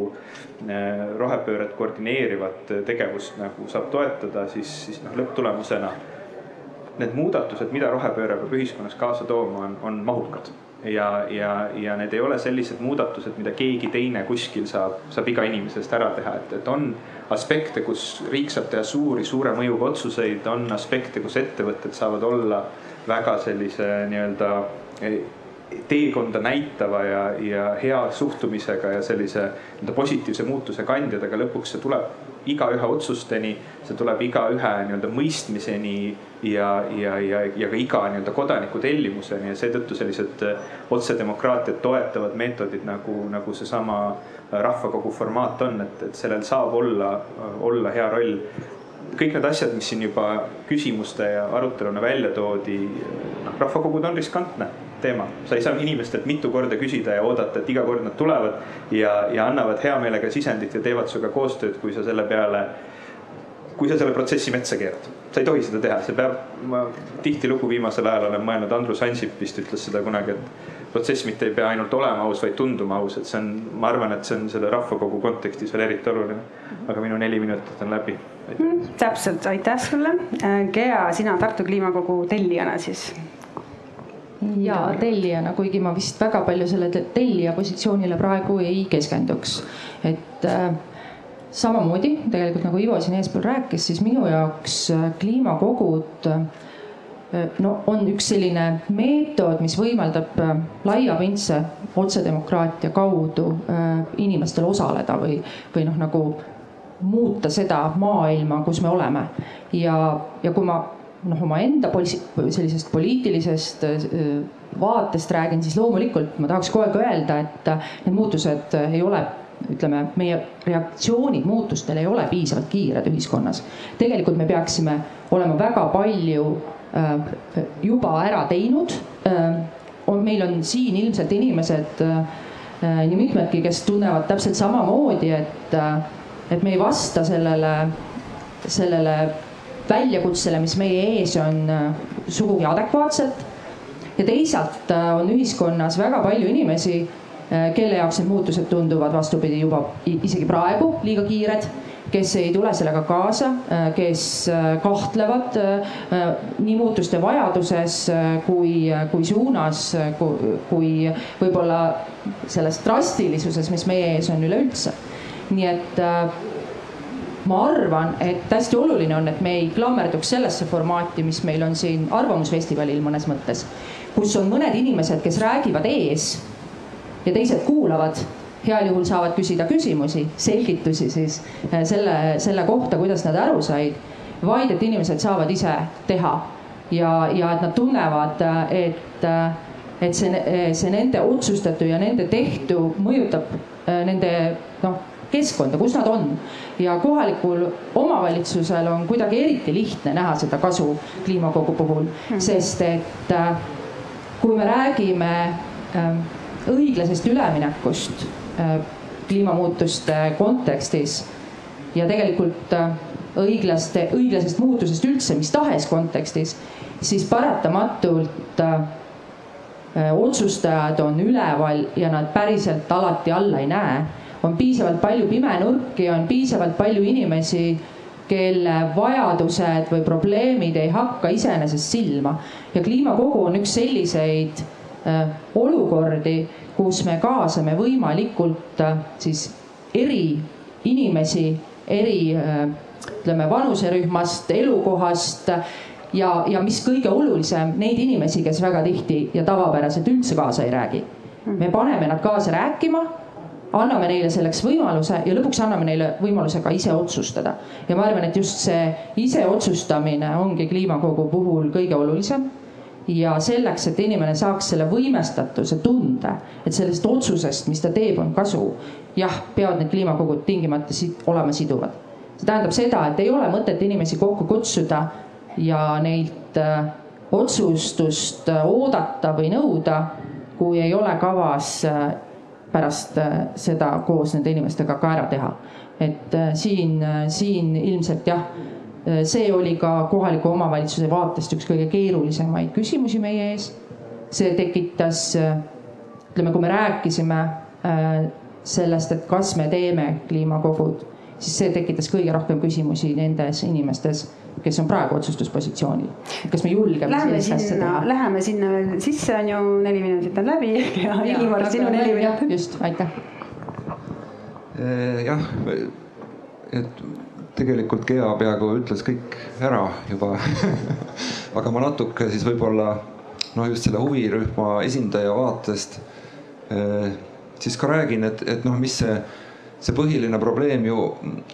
rohepööret koordineerivat tegevust nagu saab toetada, siis, siis noh, lõpptulemusena need muudatused, mida rohepööre peab ühiskonnas kaasa tooma, on, on mahukad. Ja, ja, ja need ei ole sellised muudatused, mida keegi teine kuskil saab, saab iga inimese eest ära teha, et, et on aspekte, kus riik saab teha suuri, suure mõjuga otsuseid, on aspekte, kus ettevõtted saavad olla väga sellise nii-öelda teekonda näitava ja, ja hea suhtumisega ja sellise nii-öelda positiivse muutuse kandjad, aga lõpuks see tuleb igaühe otsusteni, see tuleb igaühe nii-öelda mõistmiseni ja, ja, ja, ja ka iga nii-öelda kodaniku tellimuseni ja seetõttu sellised äh, otsedemokraatiat toetavad meetodid nagu, nagu seesama äh, rahvakogu formaat on, et, et sellel saab olla, äh, olla hea roll. Kõik need asjad, mis siin juba küsimuste ja aruteluna välja toodi, noh, rahvakogud on riskantne teema. sa ei saa inimestelt mitu korda küsida ja oodata, et iga kord nad tulevad ja, ja annavad hea meelega sisendit ja teevad sinuga koostööd, kui sa selle peale, kui sa selle protsessi metsa keerad. sa ei tohi seda teha, see peab, ma tihtilugu viimasel ajal olen mõelnud, Andrus Ansip vist ütles seda kunagi, et protsess mitte ei pea ainult olema aus, vaid tunduma aus, et see on, ma arvan, et see on selle rahvakogu kontekstis veel eriti oluline. aga minu neli minutit on läbi. Mm, täpselt, aitäh sulle. Gea, sina Tartu Kliimakogu tellijana siis ja tellijana, kuigi ma vist väga palju selle tellija positsioonile praegu ei keskenduks. et äh, samamoodi tegelikult nagu Ivo siin eespool rääkis, siis minu jaoks äh, kliimakogud äh, no on üks selline meetod, mis võimaldab äh, laiapindse otsedemokraatia kaudu äh, inimestel osaleda või, või noh, nagu muuta seda maailma, kus me oleme. ja, ja kui ma noh, omaenda sellisest poliitilisest äh, vaatest räägin, siis loomulikult ma tahaks kogu aeg öelda, et äh, need muutused äh, ei ole ütleme, meie reaktsioonid muutustele ei ole piisavalt kiired ühiskonnas. tegelikult me peaksime olema väga palju juba ära teinud. on, meil on siin ilmselt inimesed, nii mitmedki, kes tunnevad täpselt samamoodi, et, et me ei vasta sellele, sellele väljakutsele, mis meie ees on, äh, sugugi adekvaatselt. ja teisalt äh, on ühiskonnas väga palju inimesi, äh, kelle jaoks need muutused tunduvad vastupidi juba isegi praegu liiga kiired kes ei tule sellega kaasa, kes kahtlevad nii muutuste vajaduses kui, kui suunas, kui võib-olla selles drastilisuses, mis meie ees on üleüldse. nii et ma arvan, et hästi oluline on, et me ei klammerduks sellesse formaati, mis meil on siin Arvamusfestivalil mõnes mõttes, kus on mõned inimesed, kes räägivad ees ja teised kuulavad. Heal juhul saavad küsida küsimusi, selgitusi siis eh, selle, selle kohta, kuidas nad aru said, vaid et inimesed saavad ise teha ja, ja et nad tunnevad, et, et see, see nende otsustatu ja nende tehtu mõjutab eh, nende noh keskkonda, kus nad on. ja kohalikul omavalitsusel on kuidagi eriti lihtne näha seda kasu kliimakogu puhul mm, -hmm. sest et äh, kui me räägime äh, õiglasest üleminekust äh, kliimamuutuste kontekstis ja tegelikult õiglaste, õiglasest muutusest üldse mis tahes kontekstis, siis paratamatult otsustajad on üleval ja nad päriselt alati alla ei näe on piisavalt palju pimenurki, on piisavalt palju inimesi, kelle vajadused või probleemid ei hakka iseenesest silma. ja kliimakogu on üks selliseid äh, olukordi, kus me kaasame võimalikult äh, siis eri inimesi, eri äh, ütleme vanuserühmast, elukohast ja, ja mis kõige olulisem, neid inimesi, kes väga tihti ja tavapäraselt üldse kaasa ei räägi. me paneme nad kaasa rääkima anname neile selleks võimaluse ja lõpuks anname neile võimaluse ka ise otsustada. ja ma arvan, et just see iseotsustamine ongi kliimakogu puhul kõige olulisem ja selleks, et inimene saaks selle võimestatuse tunde, et sellest otsusest, mis ta teeb, on kasu. jah, peavad need kliimakogud tingimata olema siduvad. see tähendab seda, et ei ole mõtet inimesi kokku kutsuda ja neilt äh, otsustust äh, oodata või nõuda, kui ei ole kavas äh, pärast äh, seda koos nende inimestega ka ära teha. et äh, siin, äh, siin ilmselt jah, see oli ka kohaliku omavalitsuse vaatest üks kõige keerulisemaid küsimusi meie ees. see tekitas, ütleme, kui me rääkisime sellest, et kas me teeme kliimakogud, siis see tekitas kõige rohkem küsimusi nendes inimestes, kes on praegu otsustuspositsioonil. kas me julgeme Läheme sellist asja sinna, teha? läheme sinna veel sisse, on ju, neli minutit on läbi ja Ilmar, sinu neli minutit. just, aitäh. Eh, jah, et tegelikult Gea peaaegu ütles kõik ära juba aga ma natuke siis võib-olla noh, just selle huvirühma esindaja vaatest eh, siis ka räägin, et, et noh, mis see, see põhiline probleem ju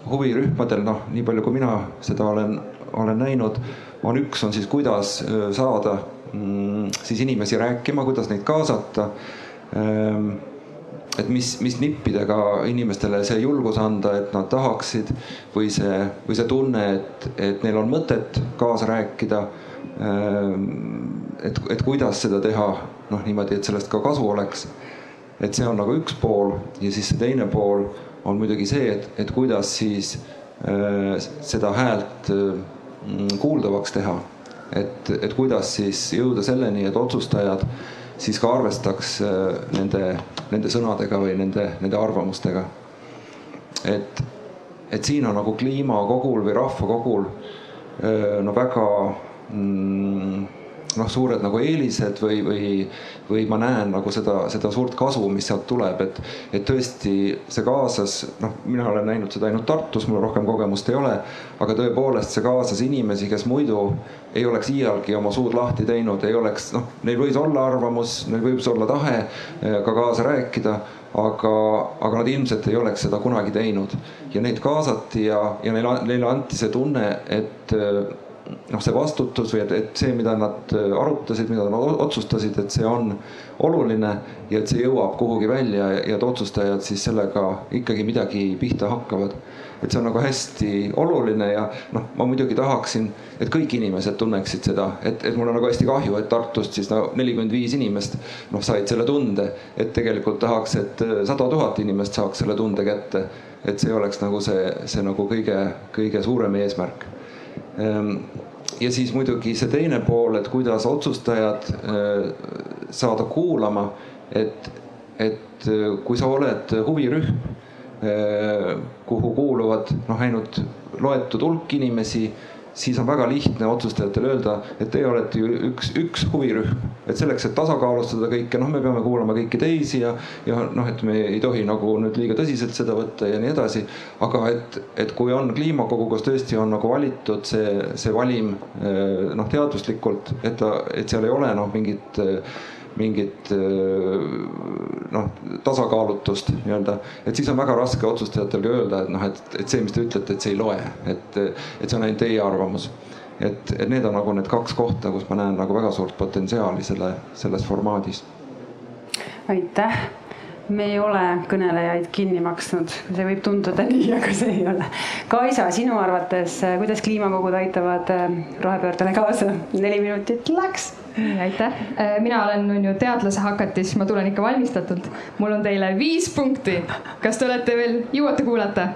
huvirühmadel, noh, nii palju kui mina seda olen, olen näinud, on üks, on siis kuidas eh, saada mm, siis inimesi rääkima, kuidas neid kaasata ehm, et mis, mis nippidega inimestele see julgus anda, et nad tahaksid või see, või see tunne, et, et neil on mõtet kaasa rääkida. et, et kuidas seda teha, noh niimoodi, et sellest ka kasu oleks. et see on nagu üks pool ja siis see teine pool on muidugi see, et, et kuidas siis äh, seda häält äh, kuuldavaks teha. et, et kuidas siis jõuda selleni, et otsustajad siis ka arvestaks äh, nende, nende sõnadega või nende, nende arvamustega. et, et siin on nagu kliimakogul või rahvakogul äh, no väga mm, noh, suured nagu eelised või, või, või ma näen nagu seda, seda suurt kasu, mis sealt tuleb, et, et tõesti see kaasas, noh, mina olen näinud seda ainult Tartus, mul rohkem kogemust ei ole, aga tõepoolest see kaasas inimesi, kes muidu ei oleks iialgi oma suud lahti teinud, ei oleks, noh, neil võis olla arvamus, neil võis olla tahe eh, ka kaasa rääkida, aga, aga nad ilmselt ei oleks seda kunagi teinud. Ja neid kaasati ja, ja neile, neile anti see tunne, et noh, see vastutus või et, et see, mida nad äh, arutasid, mida nad otsustasid, et see on oluline ja et see jõuab kuhugi välja ja et otsustajad siis sellega ikkagi midagi pihta hakkavad. et see on nagu hästi oluline ja noh, ma muidugi tahaksin, et kõik inimesed tunneksid seda, et, et mul on nagu hästi kahju, et Tartust siis no nelikümmend viis inimest noh, said selle tunde, et tegelikult tahaks, et äh, sada tuhat inimest saaks selle tunde kätte. et see oleks nagu see, see nagu kõige, kõige suurem eesmärk ja siis muidugi see teine pool, et kuidas otsustajad eh, saada kuulama, et, et eh, kui sa oled huvirühm, eh, kuhu kuuluvad noh, ainult loetud hulk inimesi siis on väga lihtne otsustajatel öelda, et teie olete ju üks, üks huvirühm. et selleks, et tasakaalustada kõike, noh, me peame kuulama kõiki teisi ja, ja noh, et me ei tohi nagu nüüd liiga tõsiselt seda võtta ja nii edasi. aga et, et kui on kliimakogu, kus tõesti on nagu valitud see, see valim noh, teaduslikult, et ta, et seal ei ole noh, mingit mingit noh, tasakaalutust nii-öelda, et siis on väga raske otsustajatel ka öelda, et noh, et, et see, mis te ütlete, et see ei loe, et, et see on ainult teie arvamus. et, et need on nagu need kaks kohta, kus ma näen nagu väga suurt potentsiaali selle, selles formaadis. aitäh me ei ole kõnelejaid kinni maksnud, see võib tunduda nii, aga see ei ole. Kaisa, sinu arvates, kuidas kliimakogud aitavad rohepöördele kaasa? neli minutit läks aitäh. mina olen, on ju teadlase hakatis, ma tulen ikka valmistatult. mul on teile viis punkti. kas te olete veel, jõuate kuulata?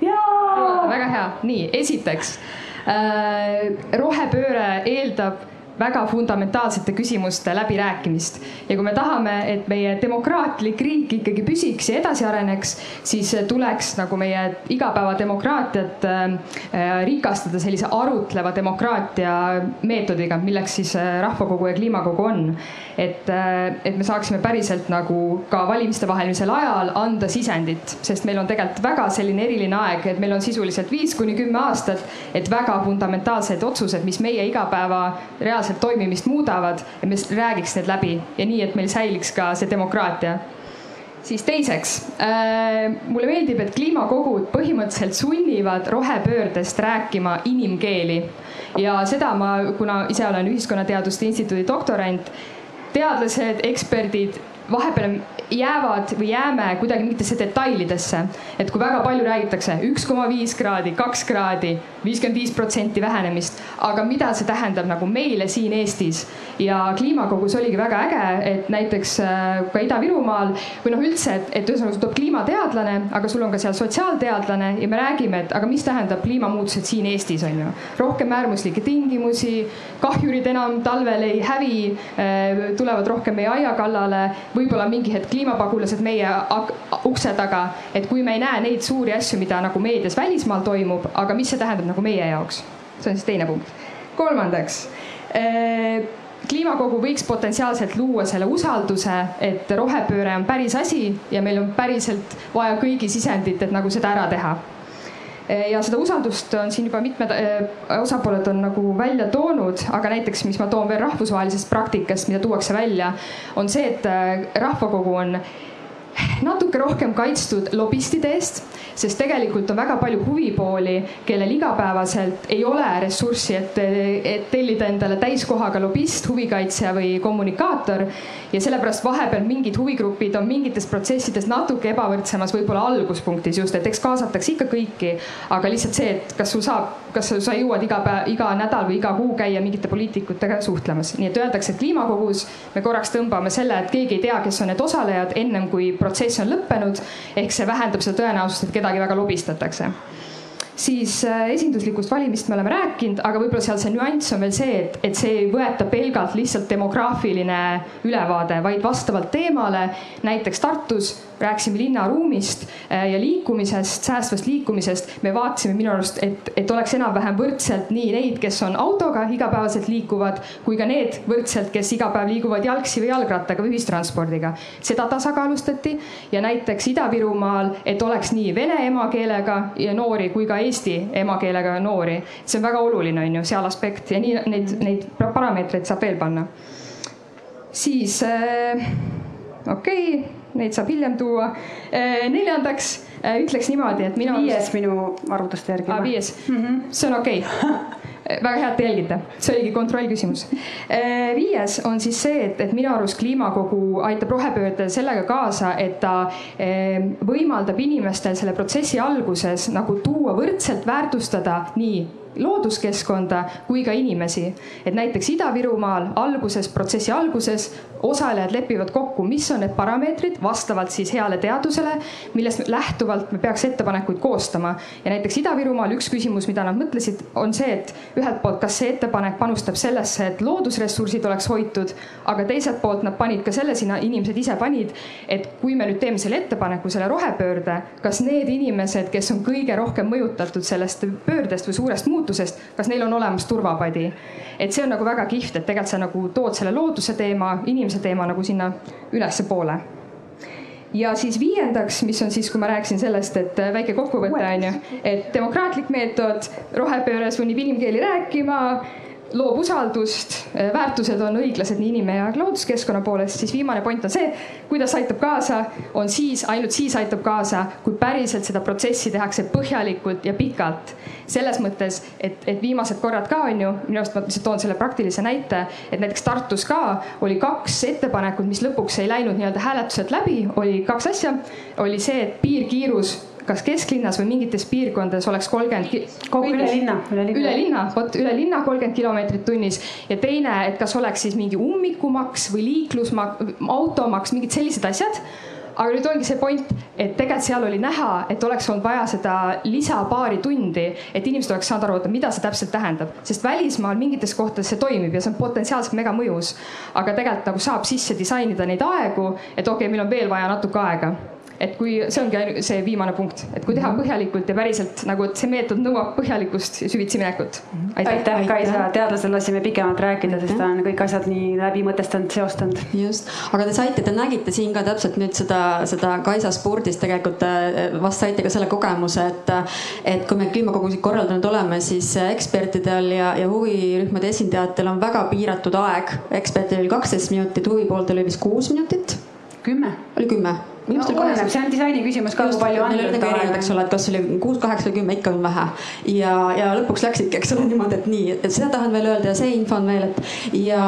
jaa. väga hea, nii esiteks äh, rohepööre eeldab väga fundamentaalsete küsimuste läbirääkimist. ja kui me tahame, et meie demokraatlik riik ikkagi püsiks ja edasi areneks, siis tuleks nagu meie igapäevademokraatiat äh, rikastada sellise arutleva demokraatia meetodiga, milleks siis äh, rahvakogu ja kliimakogu on. et, äh, et me saaksime päriselt nagu ka valimistevahelisel ajal anda sisendit, sest meil on tegelikult väga selline eriline aeg, et meil on sisuliselt viis kuni kümme aastat, et väga fundamentaalsed otsused, mis meie igapäeva reaalselt reaalselt toimimist muudavad ja me räägiks need läbi ja nii, et meil säiliks ka see demokraatia. Siis teiseks äh,, mulle meeldib, et kliimakogud põhimõtteliselt sunnivad rohepöördest rääkima inimkeeli. Ja seda ma, kuna ise olen Ühiskonnateaduste Instituudi doktorant, teadlased, eksperdid vahepeal jäävad või jääme kuidagi mingitesse detailidesse. et kui väga palju räägitakse üks koma viis kraadi, kaks kraadi, viiskümmend viis protsenti vähenemist, aga mida see tähendab nagu meile siin Eestis ja kliimakogus oligi väga äge, et näiteks äh, ka Ida-Virumaal või noh, üldse, et, et ühesõnaga sul tuleb kliimateadlane, aga sul on ka seal sotsiaalteadlane ja me räägime, et aga mis tähendab kliimamuutused siin Eestis on ju. rohkem äärmuslikke tingimusi, kahjurid enam talvel ei hävi, äh, tulevad rohkem meie aia kallale võib-olla mingi hetk kliimapagulased meie ukse taga, et kui me ei näe neid suuri asju, mida nagu meedias välismaal toimub, aga mis see tähendab nagu meie jaoks? see on siis teine punkt. kolmandaks kliimakogu võiks potentsiaalselt luua selle usalduse, et rohepööre on päris asi ja meil on päriselt vaja kõigi sisendit, et nagu seda ära teha ja seda usaldust on siin juba mitmed osapooled on nagu välja toonud, aga näiteks, mis ma toon veel rahvusvahelisest praktikast, mida tuuakse välja, on see, et rahvakogu on natuke rohkem kaitstud lobistide eest sest tegelikult on väga palju huvipooli, kellel igapäevaselt ei ole ressurssi, et, et tellida endale täiskohaga lobist, huvikaitsja või kommunikaator. ja sellepärast vahepeal mingid huvigrupid on mingites protsessides natuke ebavõrdsemas võib-olla alguspunktis just, et eks kaasatakse ikka kõiki, aga lihtsalt see, et kas sul saab, kas sa jõuad iga päev, iga nädal või iga kuu käia mingite poliitikutega suhtlemas, nii et öeldakse, et kliimakogus me korraks tõmbame selle, et keegi ei tea, kes on need osalejad ennem kui protsess on lõppenud. ehk see vähendab seda tõenäosust, et kedagi kedagi väga lobistatakse siis äh, esinduslikust valimist me oleme rääkinud, aga võib-olla seal see nüanss on veel see, et, et see ei võeta pelgalt lihtsalt demograafiline ülevaade, vaid vastavalt teemale. näiteks Tartus rääkisime linnaruumist äh, ja liikumisest, säästvast liikumisest. me vaatasime minu arust, et, et oleks enam-vähem võrdselt nii neid, kes on autoga igapäevaselt liikuvad, kui ka need võrdselt, kes iga päev liiguvad jalgsi või jalgrattaga või ühistranspordiga. seda tasakaalustati ja näiteks Ida-Virumaal, et oleks nii vene emakeelega noori kui ka eesti emakeelega noori. see on väga oluline, on ju, seal aspekt ja nii neid, neid parameetreid saab veel panna. siis äh, okei okay, neid saab hiljem tuua. Äh, neljandaks äh, ütleks niimoodi, et minu. viies minu arvutuste järgi. viies mm, -hmm. see on okei okay väga hea, et te jälgite, see oligi kontrollküsimus. Äh, viies on siis see, et, et minu arust kliimakogu aitab rohepöördele sellega kaasa, et ta võimaldab inimestel selle protsessi alguses nagu tuua võrdselt väärtustada nii looduskeskkonda kui ka inimesi. et näiteks Ida-Virumaal alguses, protsessi alguses osalejad lepivad kokku, mis on need parameetrid vastavalt siis heale teadusele, millest lähtuvalt me peaks ettepanekuid koostama. ja näiteks Ida-Virumaal üks küsimus, mida nad mõtlesid, on see, et ühelt poolt, kas see ettepanek panustab sellesse, et loodusressursid oleks hoitud, aga teiselt poolt nad panid ka selle sinna, inimesed ise panid, et kui me nüüd teeme selle ettepaneku, selle rohepöörde, kas need inimesed, kes on kõige rohkem mõjutatud sellest pöördest või suurest muutusest, muutusest, kas neil on olemas turvapadi. et see on nagu väga kihvt, et tegelikult sa nagu tood selle looduse teema, inimese teema nagu sinna ülespoole ja siis viiendaks, mis on siis, kui ma rääkisin sellest, et väike kokkuvõte on ju, et demokraatlik meetod, rohepööre sunnib inimkeeli rääkima loob usaldust, väärtused on õiglased nii inim- ja looduskeskkonna poolest, siis viimane point on see, kuidas aitab kaasa, on siis, ainult siis aitab kaasa, kui päriselt seda protsessi tehakse põhjalikult ja pikalt. selles mõttes, et, et viimased korrad ka on ju, minu arust ma lihtsalt toon selle praktilise näite, et näiteks Tartus ka oli kaks ettepanekut, mis lõpuks ei läinud nii-öelda hääletuselt läbi, oli kaks asja, oli see, et piirkiirus kas kesklinnas või mingites piirkondades oleks kolmkümmend. üle linna, üle linna. üle linna, vot üle linna kolmkümmend kilomeetrit tunnis ja teine, et kas oleks siis mingi ummikumaks või liiklusmaks, automaks, mingid sellised asjad aga nüüd ongi see point, et tegelikult seal oli näha, et oleks olnud vaja seda lisa paari tundi, et inimesed oleks saanud aru, mida see täpselt tähendab, sest välismaal mingites kohtades see toimib ja see on potentsiaalselt mega mõjus. aga tegelikult nagu saab sisse disainida neid aegu, et okei okay,, meil on veel vaja natuke aega et kui see ongi see viimane punkt, et kui teha põhjalikult ja päriselt nagu, et see meetod nõuab põhjalikkust ja süvitsi minekut. aitäh, Kaisa, teadlasel lasime pikemalt rääkida, sest ta on kõik asjad nii läbi mõtestanud, seostanud. just, aga te saite, te nägite siin ka täpselt nüüd seda, seda Kaisa spordis tegelikult äh, vast saite ka selle kogemuse, et, et kui me kliimakogusid korraldanud oleme, siis ekspertidel ja, ja huvirühmade esindajatel on väga piiratud aeg. ekspertidel oli kaksteist minutit, huvipooltel oli vist kuus minutit. kümme. oli kümme no, oleneb, see on disaini küsimus ka, kui palju andmeid on. eks ole, et kas oli kuus, kaheksa kümme, ikka on vähe. ja, ja lõpuks läksidki, eks ole, niimoodi, et nii, et seda tahan veel öelda ja see info on veel, et ja,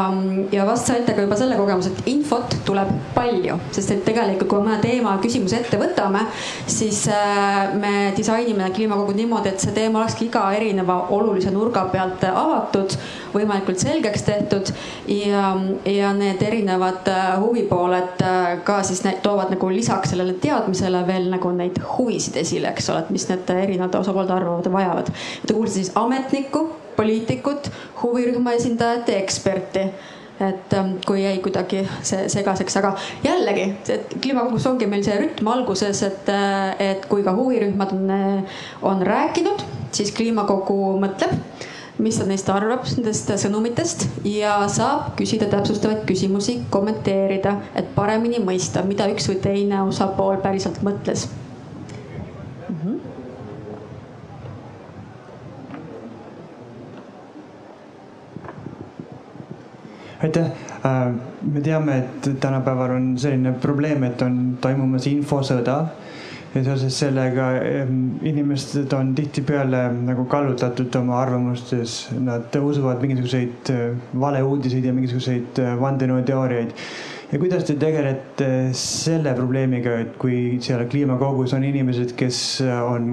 ja vast saite ka juba selle kogemuse, et infot tuleb palju, sest et tegelikult, kui me teema, küsimuse ette võtame, siis äh, me disainime kliimakogud niimoodi, et see teema olekski iga erineva olulise nurga pealt avatud, võimalikult selgeks tehtud ja, ja need erinevad äh, huvipooled äh, ka siis toovad nagu lisa lisaks sellele teadmisele veel nagu neid huvisid esile, eks ole, et mis need erinevad osapoolte arvavad ja vajavad. Te kuulsite siis ametnikku, poliitikut, huvirühma esindajat ja eksperti et ähm, kui jäi kuidagi see segaseks, aga jällegi, et kliimakogus ongi meil see rütm alguses, et, äh, et kui ka huvirühmad on, on rääkinud, siis kliimakogu mõtleb mis ta neist arvab, nendest sõnumitest ja saab küsida täpsustavaid küsimusi, kommenteerida, et paremini mõista, mida üks või teine osapool päriselt mõtles. Aitäh. Äh, me teame, et tänapäeval on selline probleem, et on toimumas infosõda ja seoses sellega inimesed on tihtipeale nagu kallutatud oma arvamustes, nad usuvad mingisuguseid äh, valeuudiseid ja mingisuguseid äh, vandenõuteooriaid. ja kuidas te tegelete selle probleemiga, et kui seal kliimakogus on inimesed, kes on,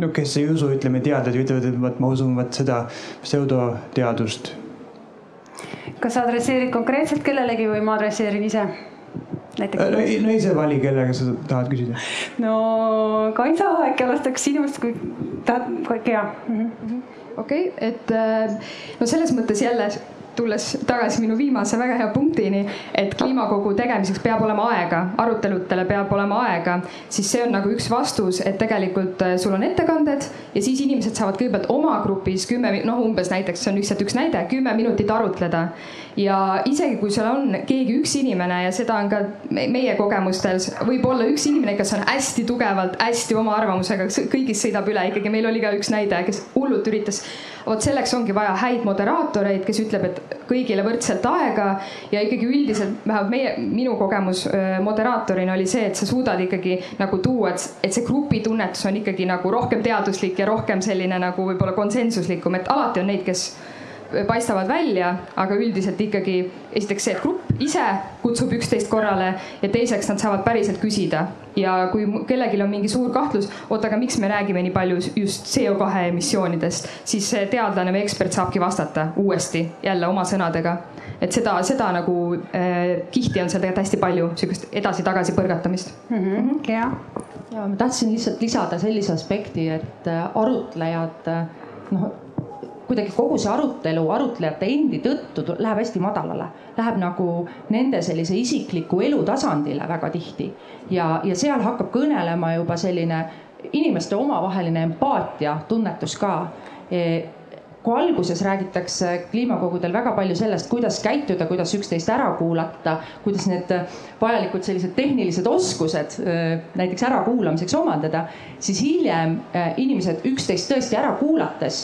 no kes ei usu, ütleme teadlasi, ütlevad, et vot ma usun vot seda pseudoteadust kas sa adresseerid konkreetselt kellelegi või ma adresseerin ise? Näiteks. no, no ise vali, kellega sa tahad küsida. no Kaisa, äkki alustaks sinust, kui tahad, hea. Mhm. okei, et äh, no selles mõttes jälle tulles tagasi minu viimase väga hea punktini, et kliimakogu tegemiseks peab olema aega, aruteludele peab olema aega, siis see on nagu üks vastus, et tegelikult äh, sul on ettekanded ja siis inimesed saavad kõigepealt oma grupis kümme, noh, umbes näiteks see on lihtsalt üks näide, kümme minutit arutleda. ja isegi kui seal on keegi üks inimene ja seda on ka meie kogemustel, võib olla üks inimene, kes on hästi tugevalt, hästi oma arvamusega, kõigist sõidab üle, ikkagi meil oli ka üks näide, kes hullult üritas vot selleks ongi vaja häid moderaatoreid, kes ütleb, et kõigile võrdselt aega. Ja ikkagi üldiselt, vähemalt meie, minu kogemus moderaatorina oli see, et sa suudad ikkagi nagu tuua, et, et see grupitunnetus on ikkagi nagu rohkem teaduslik ja rohkem selline nagu võib-olla konsensuslikum, et alati on neid, kes paistavad välja, aga üldiselt ikkagi esiteks see, et grupp ise kutsub üksteist korrale ja teiseks nad saavad päriselt küsida. ja kui kellelgi on mingi suur kahtlus, oota, aga miks me räägime nii palju just CO2 emissioonidest, siis see teadlane või ekspert saabki vastata uuesti jälle oma sõnadega. et seda, seda nagu äh, kihti on seal tegelikult hästi palju, sihukest edasi-tagasi põrgatamist mm. -hmm. hea. ja ma tahtsin lihtsalt lisada sellise aspekti, et äh, arutlejad äh, noh kuidagi kogu see arutelu arutlejate endi tõttu läheb hästi madalale, läheb nagu nende sellise isikliku elu tasandile väga tihti. Ja, ja seal hakkab kõnelema juba selline inimeste omavaheline empaatia tunnetus ka. E, kui alguses räägitakse kliimakogudel väga palju sellest, kuidas käituda, kuidas üksteist ära kuulata, kuidas need vajalikud sellised tehnilised oskused e, näiteks ärakuulamiseks omandada, siis hiljem e, inimesed üksteist tõesti ära kuulates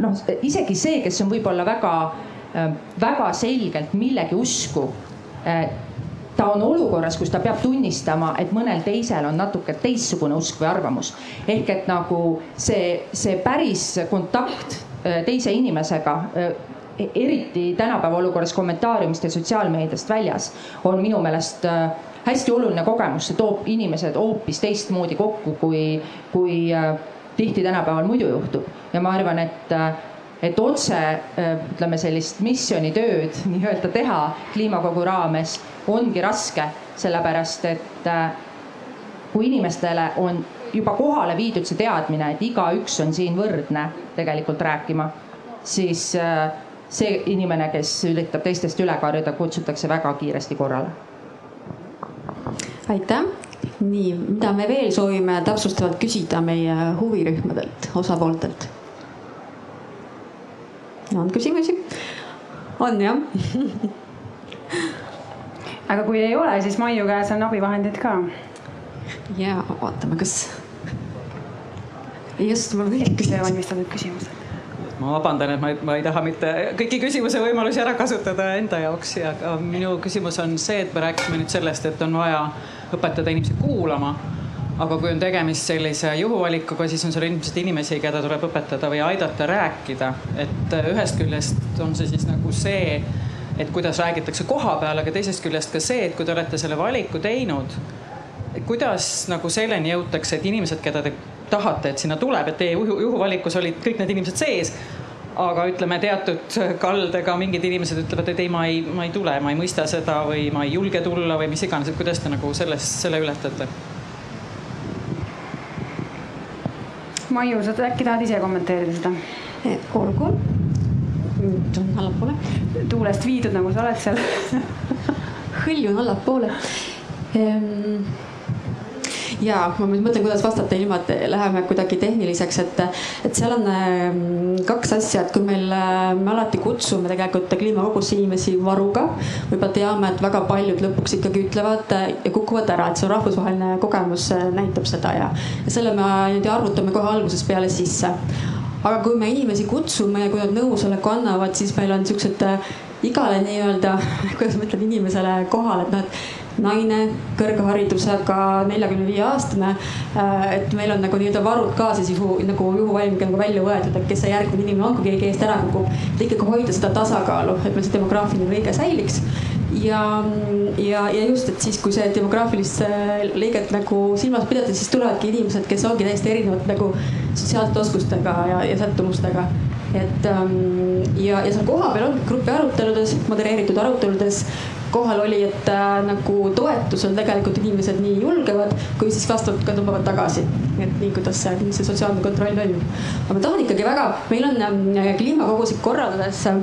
noh, isegi see, kes on võib-olla väga, eh, väga selgelt millegi usku eh, ta on olukorras, kus ta peab tunnistama, et mõnel teisel on natuke teistsugune usk või arvamus. ehk et nagu see, see päris kontakt teise inimesega, eriti tänapäeva olukorras kommentaariumist ja sotsiaalmeediast väljas, on minu meelest hästi oluline kogemus, see toob inimesed hoopis teistmoodi kokku, kui, kui tihti tänapäeval muidu juhtub ja ma arvan, et et otse ütleme sellist missioonitööd nii-öelda teha kliimakogu raames ongi raske, sellepärast et kui inimestele on juba kohale viidud see teadmine, et igaüks on siin võrdne tegelikult rääkima, siis see inimene, kes üritab teistest üle karjuda, kutsutakse väga kiiresti korrale. aitäh nii, mida me veel soovime täpsustavalt küsida meie huvirühmadelt, osapooltelt? on küsimusi? on jah aga kui ei ole, siis Maiu käes on abivahendid ka. ja vaatame, kas. just, mul on kõik valmistatud küsimused ma vabandan, et ma ei, ma ei taha mitte kõiki küsimuse võimalusi ära kasutada enda jaoks ja minu küsimus on see, et me rääkisime nüüd sellest, et on vaja õpetada inimesi kuulama. aga kui on tegemist sellise juhuvalikuga, siis on seal ilmselt inimesi, keda tuleb õpetada või aidata rääkida. et ühest küljest on see siis nagu see, et kuidas räägitakse koha peal, aga teisest küljest ka see, et kui te olete selle valiku teinud, kuidas nagu selleni jõutakse, et inimesed, keda te tahate, et sinna tuleb, et teie juhu, juhuvalikus olid kõik need inimesed sees aga ütleme, teatud kaldega mingid inimesed ütlevad, et ei, ma ei, ma ei tule, ma ei mõista seda või ma ei julge tulla või mis iganes, et kuidas te nagu sellest, selle ületate? Maiu, sa äkki tahad ise kommenteerida seda? olgu. allapoole. tuulest viidud, nagu sa oled seal hõljun allapoole ehm, ja ma nüüd mõtlen, kuidas vastata ilma, et läheme kuidagi tehniliseks, et, et seal on ehm, kaks asja, et kui meil, äh, me alati kutsume tegelikult kliimakogusse inimesi varuga, võib-olla teame, et väga paljud lõpuks ikkagi ütlevad äh, ja kukuvad ära, et see on rahvusvaheline kogemus, äh, näitab seda ja, ja selle me niimoodi arvutame kohe algusest peale sisse. Aga kui me inimesi kutsume ja kui nad nõusoleku annavad, siis meil on siuksed igale nii-öelda, kuidas ma ütlen, inimesele kohale, et noh, et naine kõrgharidusega, neljakümne viie aastane. Äh, et meil on nagu nii-öelda varud ka siis juhu nagu juhuvalmiga nagu välja võetud, et kes see järgmine inimene on, kui keegi eest ära kukub. et ikkagi hoida seda tasakaalu, et meil see demograafiline lõige säiliks ja, ja, ja just, et siis, kui see demograafilist lõiget nagu silmas pidada, siis tulevadki inimesed, kes ongi täiesti erinevad nagu sotsiaalsete oskustega ja, ja sättumustega et ähm, ja, ja seal kohapeal ongi grupi aruteludes, modereeritud aruteludes kohal oli, et äh, nagu toetusel tegelikult inimesed nii julgevad, kui siis vastavalt ka tõmbavad tagasi. et nii, kuidas see, see sotsiaalne kontroll toimub. aga ma tahan ikkagi väga, meil on äh, kliimakogusid korraldades äh,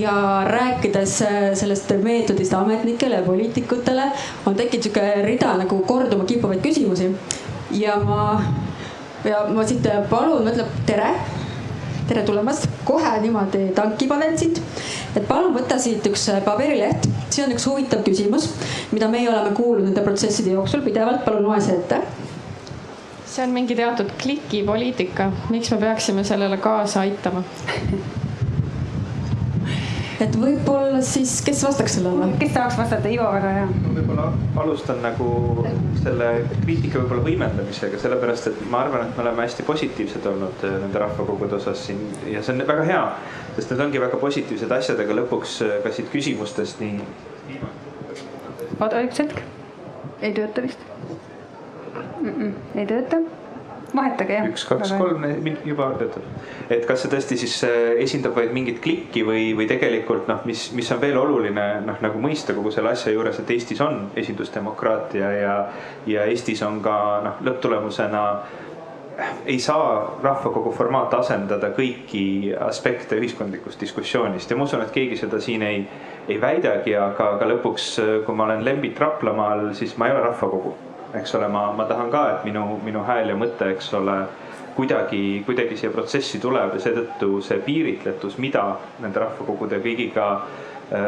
ja rääkides äh, sellest meetodist ametnikele ja poliitikutele on tekkinud sihuke rida nagu korduma kippuvaid küsimusi. ja ma, ja ma siit palun, ma ütlen tere tere tulemast, kohe niimoodi tanki panen siit. et palun võta siit üks äh, paberileht, siin on üks huvitav küsimus, mida meie oleme kuulnud nende protsesside jooksul pidevalt, palun loe see ette. See on mingi teatud klikipoliitika, miks me peaksime sellele kaasa aitama et võib-olla siis, kes vastaks sellele? kes tahaks vastata, Ivo, väga hea. võib-olla alustan nagu selle kriitika võib-olla võimendamisega, sellepärast et ma arvan, et me oleme hästi positiivsed olnud äh, nende rahvakogude osas siin ja see on väga hea, sest need ongi väga positiivsed asjad, aga lõpuks äh, ka siit küsimustest nii. oota üks hetk, ei tööta vist mm? -mm, ei tööta vahetage jah. üks, kaks, kolm juba töötab. et kas see tõesti siis äh, esindab vaid mingit klikki või, või tegelikult noh, mis, mis on veel oluline noh, nagu mõista kogu selle asja juures, et Eestis on esindusdemokraatia ja, ja Eestis on ka noh, lõpptulemusena ei saa rahvakogu formaat asendada kõiki aspekte ühiskondlikust diskussioonist ja ma usun, et keegi seda siin ei, ei väidagi, aga, aga lõpuks, kui ma olen Lembit Raplamaal, siis ma ei ole rahvakogu eks ole, ma, ma tahan ka, et minu, minu hääl ja mõte, eks ole, kuidagi, kuidagi siia protsessi tuleb ja seetõttu see piiritletus, mida nende rahvakogude kõigiga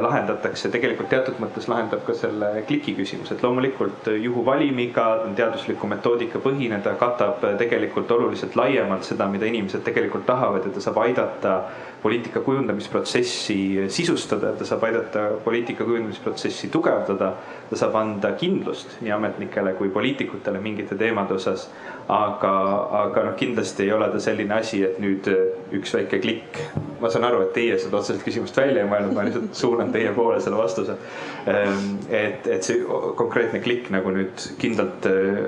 lahendatakse, tegelikult teatud mõttes lahendab ka selle kliki küsimuse, et loomulikult juhuvalimiga, teadusliku metoodika põhine, ta katab tegelikult oluliselt laiemalt seda, mida inimesed tegelikult tahavad ja ta saab aidata poliitika kujundamisprotsessi sisustada, ta saab aidata poliitika kujundamisprotsessi tugevdada. ta saab anda kindlust nii ametnikele kui poliitikutele mingite teemade osas. Aga, aga noh, kindlasti ei ole ta selline asi, et nüüd üks väike klikk. ma saan aru, et teie seda otseselt küsimust välja ei mõelnud, ma lihtsalt suunan teie poole selle vastuse. Ehm, et, et see konkreetne klikk nagu nüüd kindlalt eh,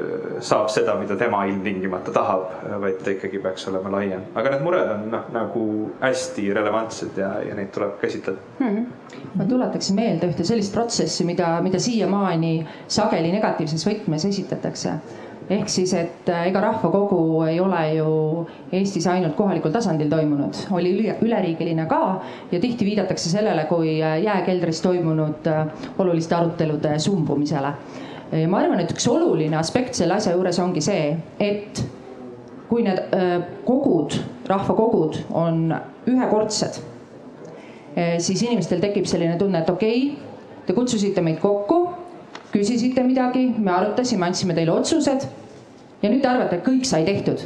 saab seda, mida tema ilmtingimata tahab, vaid ta ikkagi peaks olema laiem, aga need mured on noh, nagu hästi relevantsed ja, ja neid tuleb käsitleda mm. -hmm. ma tuletaksin meelde ühte sellist protsessi, mida, mida siiamaani sageli negatiivses võtmes esitatakse ehk siis, et äh, ega rahvakogu ei ole ju Eestis ainult kohalikul tasandil toimunud, oli üle, üleriigiline ka ja tihti viidatakse sellele kui äh, jääkeldris toimunud äh, oluliste arutelude sumbumisele. ja ma arvan, et üks oluline aspekt selle asja juures ongi see, et kui need kogud, rahvakogud on ühekordsed, siis inimestel tekib selline tunne, et okei okay,, te kutsusite meid kokku, küsisite midagi, me arutasime, andsime teile otsused ja nüüd te arvate, et kõik sai tehtud.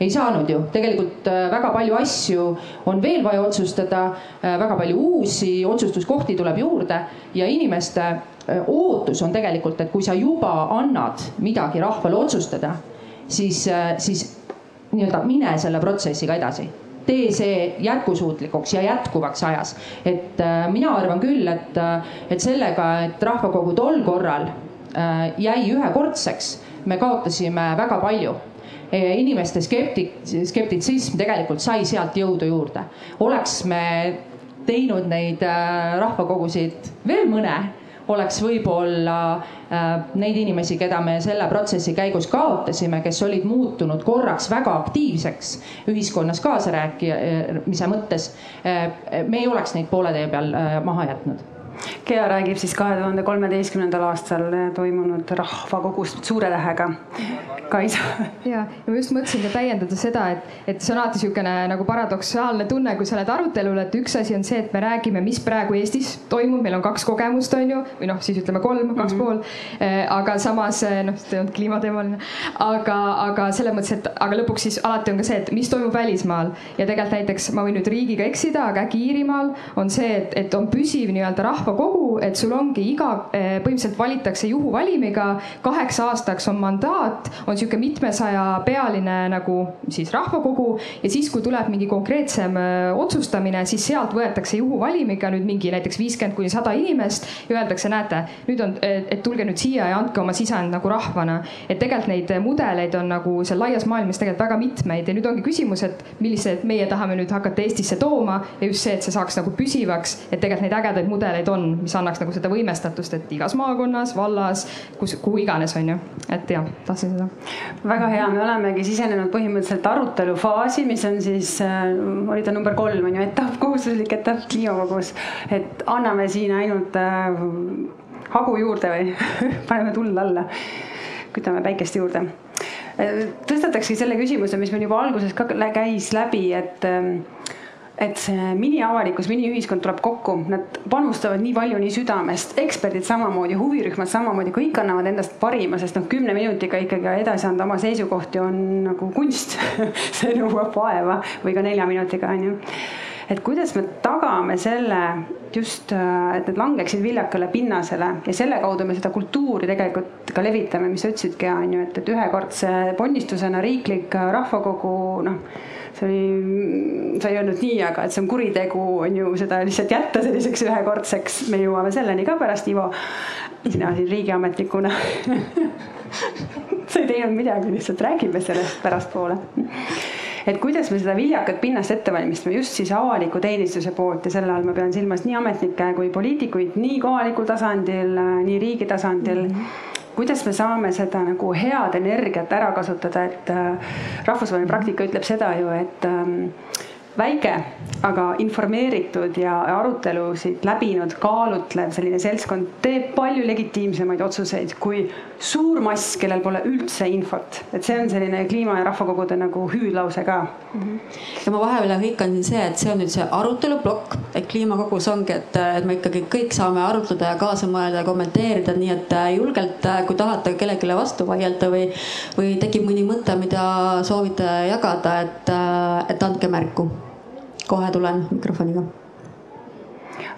ei saanud ju, tegelikult väga palju asju on veel vaja otsustada, väga palju uusi otsustuskohti tuleb juurde ja inimeste ootus on tegelikult, et kui sa juba annad midagi rahvale otsustada, siis, siis nii-öelda mine selle protsessiga edasi tee see jätkusuutlikuks ja jätkuvaks ajas. et äh, mina arvan küll, et, äh, et sellega, et rahvakogu tol korral äh, jäi ühekordseks, me kaotasime väga palju inimeste skeptik, skeptitsism tegelikult sai sealt jõudu juurde. oleks me teinud neid rahvakogusid veel mõne, oleks võib-olla neid inimesi, keda me selle protsessi käigus kaotasime, kes olid muutunud korraks väga aktiivseks ühiskonnas kaasarääkimise mõttes. me ei oleks neid poole tee peal maha jätnud Gea räägib siis kahe tuhande kolmeteistkümnendal aastal toimunud rahvakogust suure tähega. Kaisa. ja, ja ma just mõtlesin ka täiendada seda, et, et see on alati niisugune nagu paradoksaalne tunne, kui sa oled arutelul, et üks asi on see, et me räägime, mis praegu Eestis toimub, meil on kaks kogemust, on ju, või noh, siis ütleme kolm, kaks mm -hmm. pool. Eh, aga samas eh, noh, see on kliimateemaline, aga, aga selles mõttes, et aga lõpuks siis alati on ka see, et mis toimub välismaal ja tegelikult näiteks ma võin nüüd riigiga eksida, aga äkki Iirimaal on see, et, et on püsiv nii-öelda rahvakogu, et sul ongi iga, eh, põhimõtteliselt valitakse juhuvalimiga, kaheks aastaks on mandaat, on sihuke mitmesaja pealine nagu siis rahvakogu ja siis, kui tuleb mingi konkreetsem otsustamine, siis sealt võetakse juhuvalimiga nüüd mingi näiteks viiskümmend kuni sada inimest ja öeldakse, näete, nüüd on, et tulge nüüd siia ja andke oma sisend nagu rahvana. et tegelikult neid mudeleid on nagu seal laias maailmas tegelikult väga mitmeid ja nüüd ongi küsimus, et millised meie tahame nüüd hakata Eestisse tooma ja just see, et see saaks nagu püsivaks, et tegelikult neid ägedaid mudeleid on, mis annaks nagu seda võimestatust, et igas maakonnas, vallas, kus, kuhu iganes, on ju. et jah, tahtsin seda väga hea, me olemegi sisenenud põhimõtteliselt arutelufaasi, mis on siis äh,, oli ta number kolm on ju, etapp, kohustuslik etapp kliimakogus. et anname siin ainult äh, hagu juurde või paneme tuld alla, kütame päikest juurde äh,. tõstatakski selle küsimuse, mis meil juba alguses ka käis läbi, et äh, et see miniavalikkus, miniühiskond tuleb kokku, nad panustavad nii palju nii südamest, eksperdid samamoodi, huvirühmad samamoodi, kõik annavad endast parima, sest noh, kümne minutiga ikkagi edasi anda oma seisukohti on nagu kunst. See nõuab vaeva või ka nelja minutiga on ju. Et kuidas me tagame selle just, et need langeksid viljakale pinnasele ja selle kaudu me seda kultuuri tegelikult ka levitame, mis sa ütlesidki, on ju, et, et ühekordse ponnistusena riiklik rahvakogu noh see oli, sa ei öelnud nii, aga et see on kuritegu, on ju, seda lihtsalt jätta selliseks ühekordseks, me jõuame selleni ka pärast, Ivo. sina siin riigiametnikuna. Sa ei teinud midagi, lihtsalt räägime sellest pärastpoole. Et kuidas me seda viljakat pinnast ette valmistame? Just siis avaliku teenistuse poolt ja selle all ma pean silmas nii ametnikke kui poliitikuid, nii kohalikul tasandil, nii riigi tasandil. Mm. -hmm kuidas me saame seda nagu head energiat ära kasutada, et äh, rahvusvaheline praktika ütleb seda ju, et ähm, väike, aga informeeritud ja arutelusid läbinud, kaalutlev selline seltskond teeb palju legitiimsemaid otsuseid kui suur mass, kellel pole üldse infot. et see on selline kliima ja rahvakogude nagu hüüdlause ka mm. -hmm. ja ma vahepeal hõikan siin see, et see on nüüd see aruteluplokk, et kliimakogus ongi, et, et me ikkagi kõik saame arutleda ja kaasa mõelda ja kommenteerida, nii et äh, julgelt, äh, kui tahate kellelegi vastu vaielda või, või tekib mõni mõte, mida soovite jagada, et, äh, et andke märku kohe tulen mikrofoniga.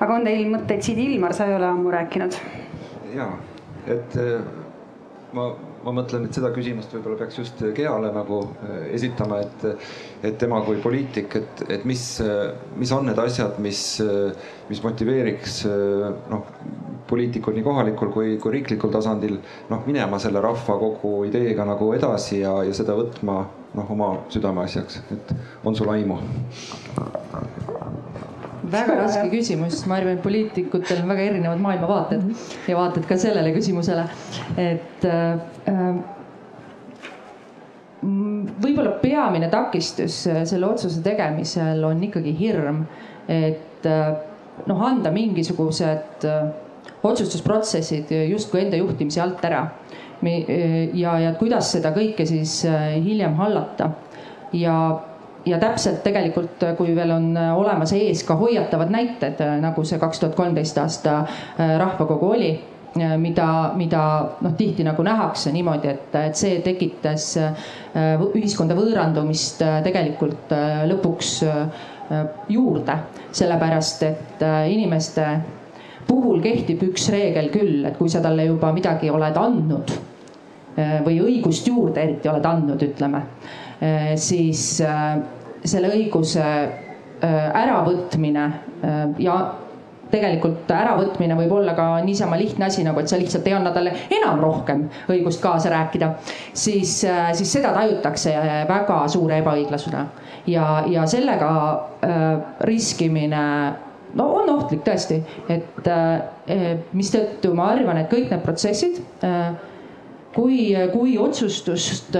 aga on teil mõtteid siit, Ilmar, sa ei ole ammu rääkinud? ja, et äh, ma, ma mõtlen, et seda küsimust võib-olla peaks just Geale nagu äh, esitama, et, et tema kui poliitik, et, et mis, mis on need asjad, mis, mis motiveeriks noh, poliitikud nii kohalikul kui, kui riiklikul tasandil noh, minema selle rahvakogu ideega nagu edasi ja, ja seda võtma noh, oma südameasjaks, et on sul aimu? väga raske küsimus, ma arvan, et poliitikutel on väga erinevad maailmavaated ja vaated ka sellele küsimusele, et äh, võib-olla peamine takistus selle otsuse tegemisel on ikkagi hirm, et äh, noh, anda mingisugused äh, otsustusprotsessid justkui enda juhtimise alt ära ja, ja kuidas seda kõike siis äh, hiljem hallata. ja, ja täpselt tegelikult, kui veel on olemas ees ka hoiatavad näited, nagu see kaks tuhat kolmteist aasta rahvakogu oli mida, mida noh, tihti nagu nähakse niimoodi, et, et see tekitas ühiskonda võõrandumist tegelikult lõpuks juurde, sellepärast et inimeste puhul kehtib üks reegel küll, et kui sa talle juba midagi oled andnud eh, või õigust juurde eriti oled andnud, ütleme, eh, siis eh, selle õiguse äravõtmine ja tegelikult äravõtmine võib olla ka niisama lihtne asi, nagu et sa lihtsalt ei anna talle enam rohkem õigust kaasa rääkida, siis, siis seda tajutakse väga suure ebaõiglasena. Ja, ja sellega äh, riskimine no on ohtlik tõesti, et mistõttu ma arvan, et kõik need protsessid kui, kui otsustust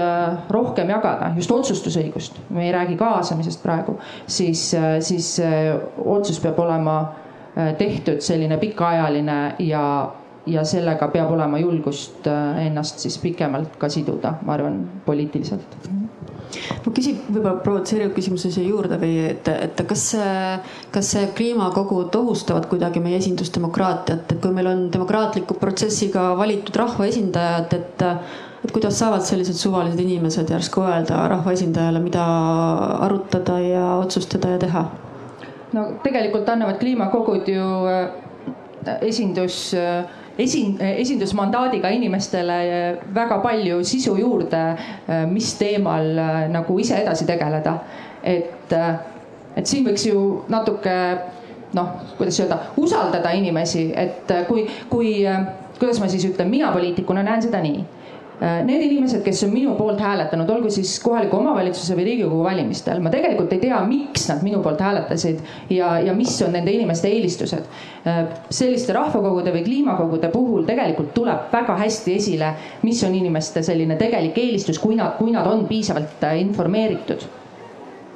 rohkem jagada, just otsustusõigust, me ei räägi kaasamisest praegu, siis, siis otsus peab olema tehtud selline pikaajaline ja, ja sellega peab olema julgust ennast siis pikemalt ka siduda, ma arvan, poliitiliselt ma küsin võib-olla provotseeriv küsimuse siia juurde või et, et kas, kas see kliimakogud ohustavad kuidagi meie esindusdemokraatiat, et kui meil on demokraatliku protsessiga valitud rahvaesindajad, et et kuidas saavad sellised suvalised inimesed järsku öelda rahvaesindajale, mida arutada ja otsustada ja teha? no tegelikult annavad kliimakogud ju äh, esindus äh, esin-, esindusmandaadiga inimestele väga palju sisu juurde, mis teemal nagu ise edasi tegeleda. et, et siin võiks ju natuke noh, kuidas öelda, usaldada inimesi, et kui, kui, kuidas ma siis ütlen, mina poliitikuna näen seda nii need inimesed, kes on minu poolt hääletanud, olgu siis kohaliku omavalitsuse või riigikogu valimistel, ma tegelikult ei tea, miks nad minu poolt hääletasid ja, ja mis on nende inimeste eelistused. Äh, selliste rahvakogude või kliimakogude puhul tegelikult tuleb väga hästi esile, mis on inimeste selline tegelik eelistus, kui nad, kui nad on piisavalt äh, informeeritud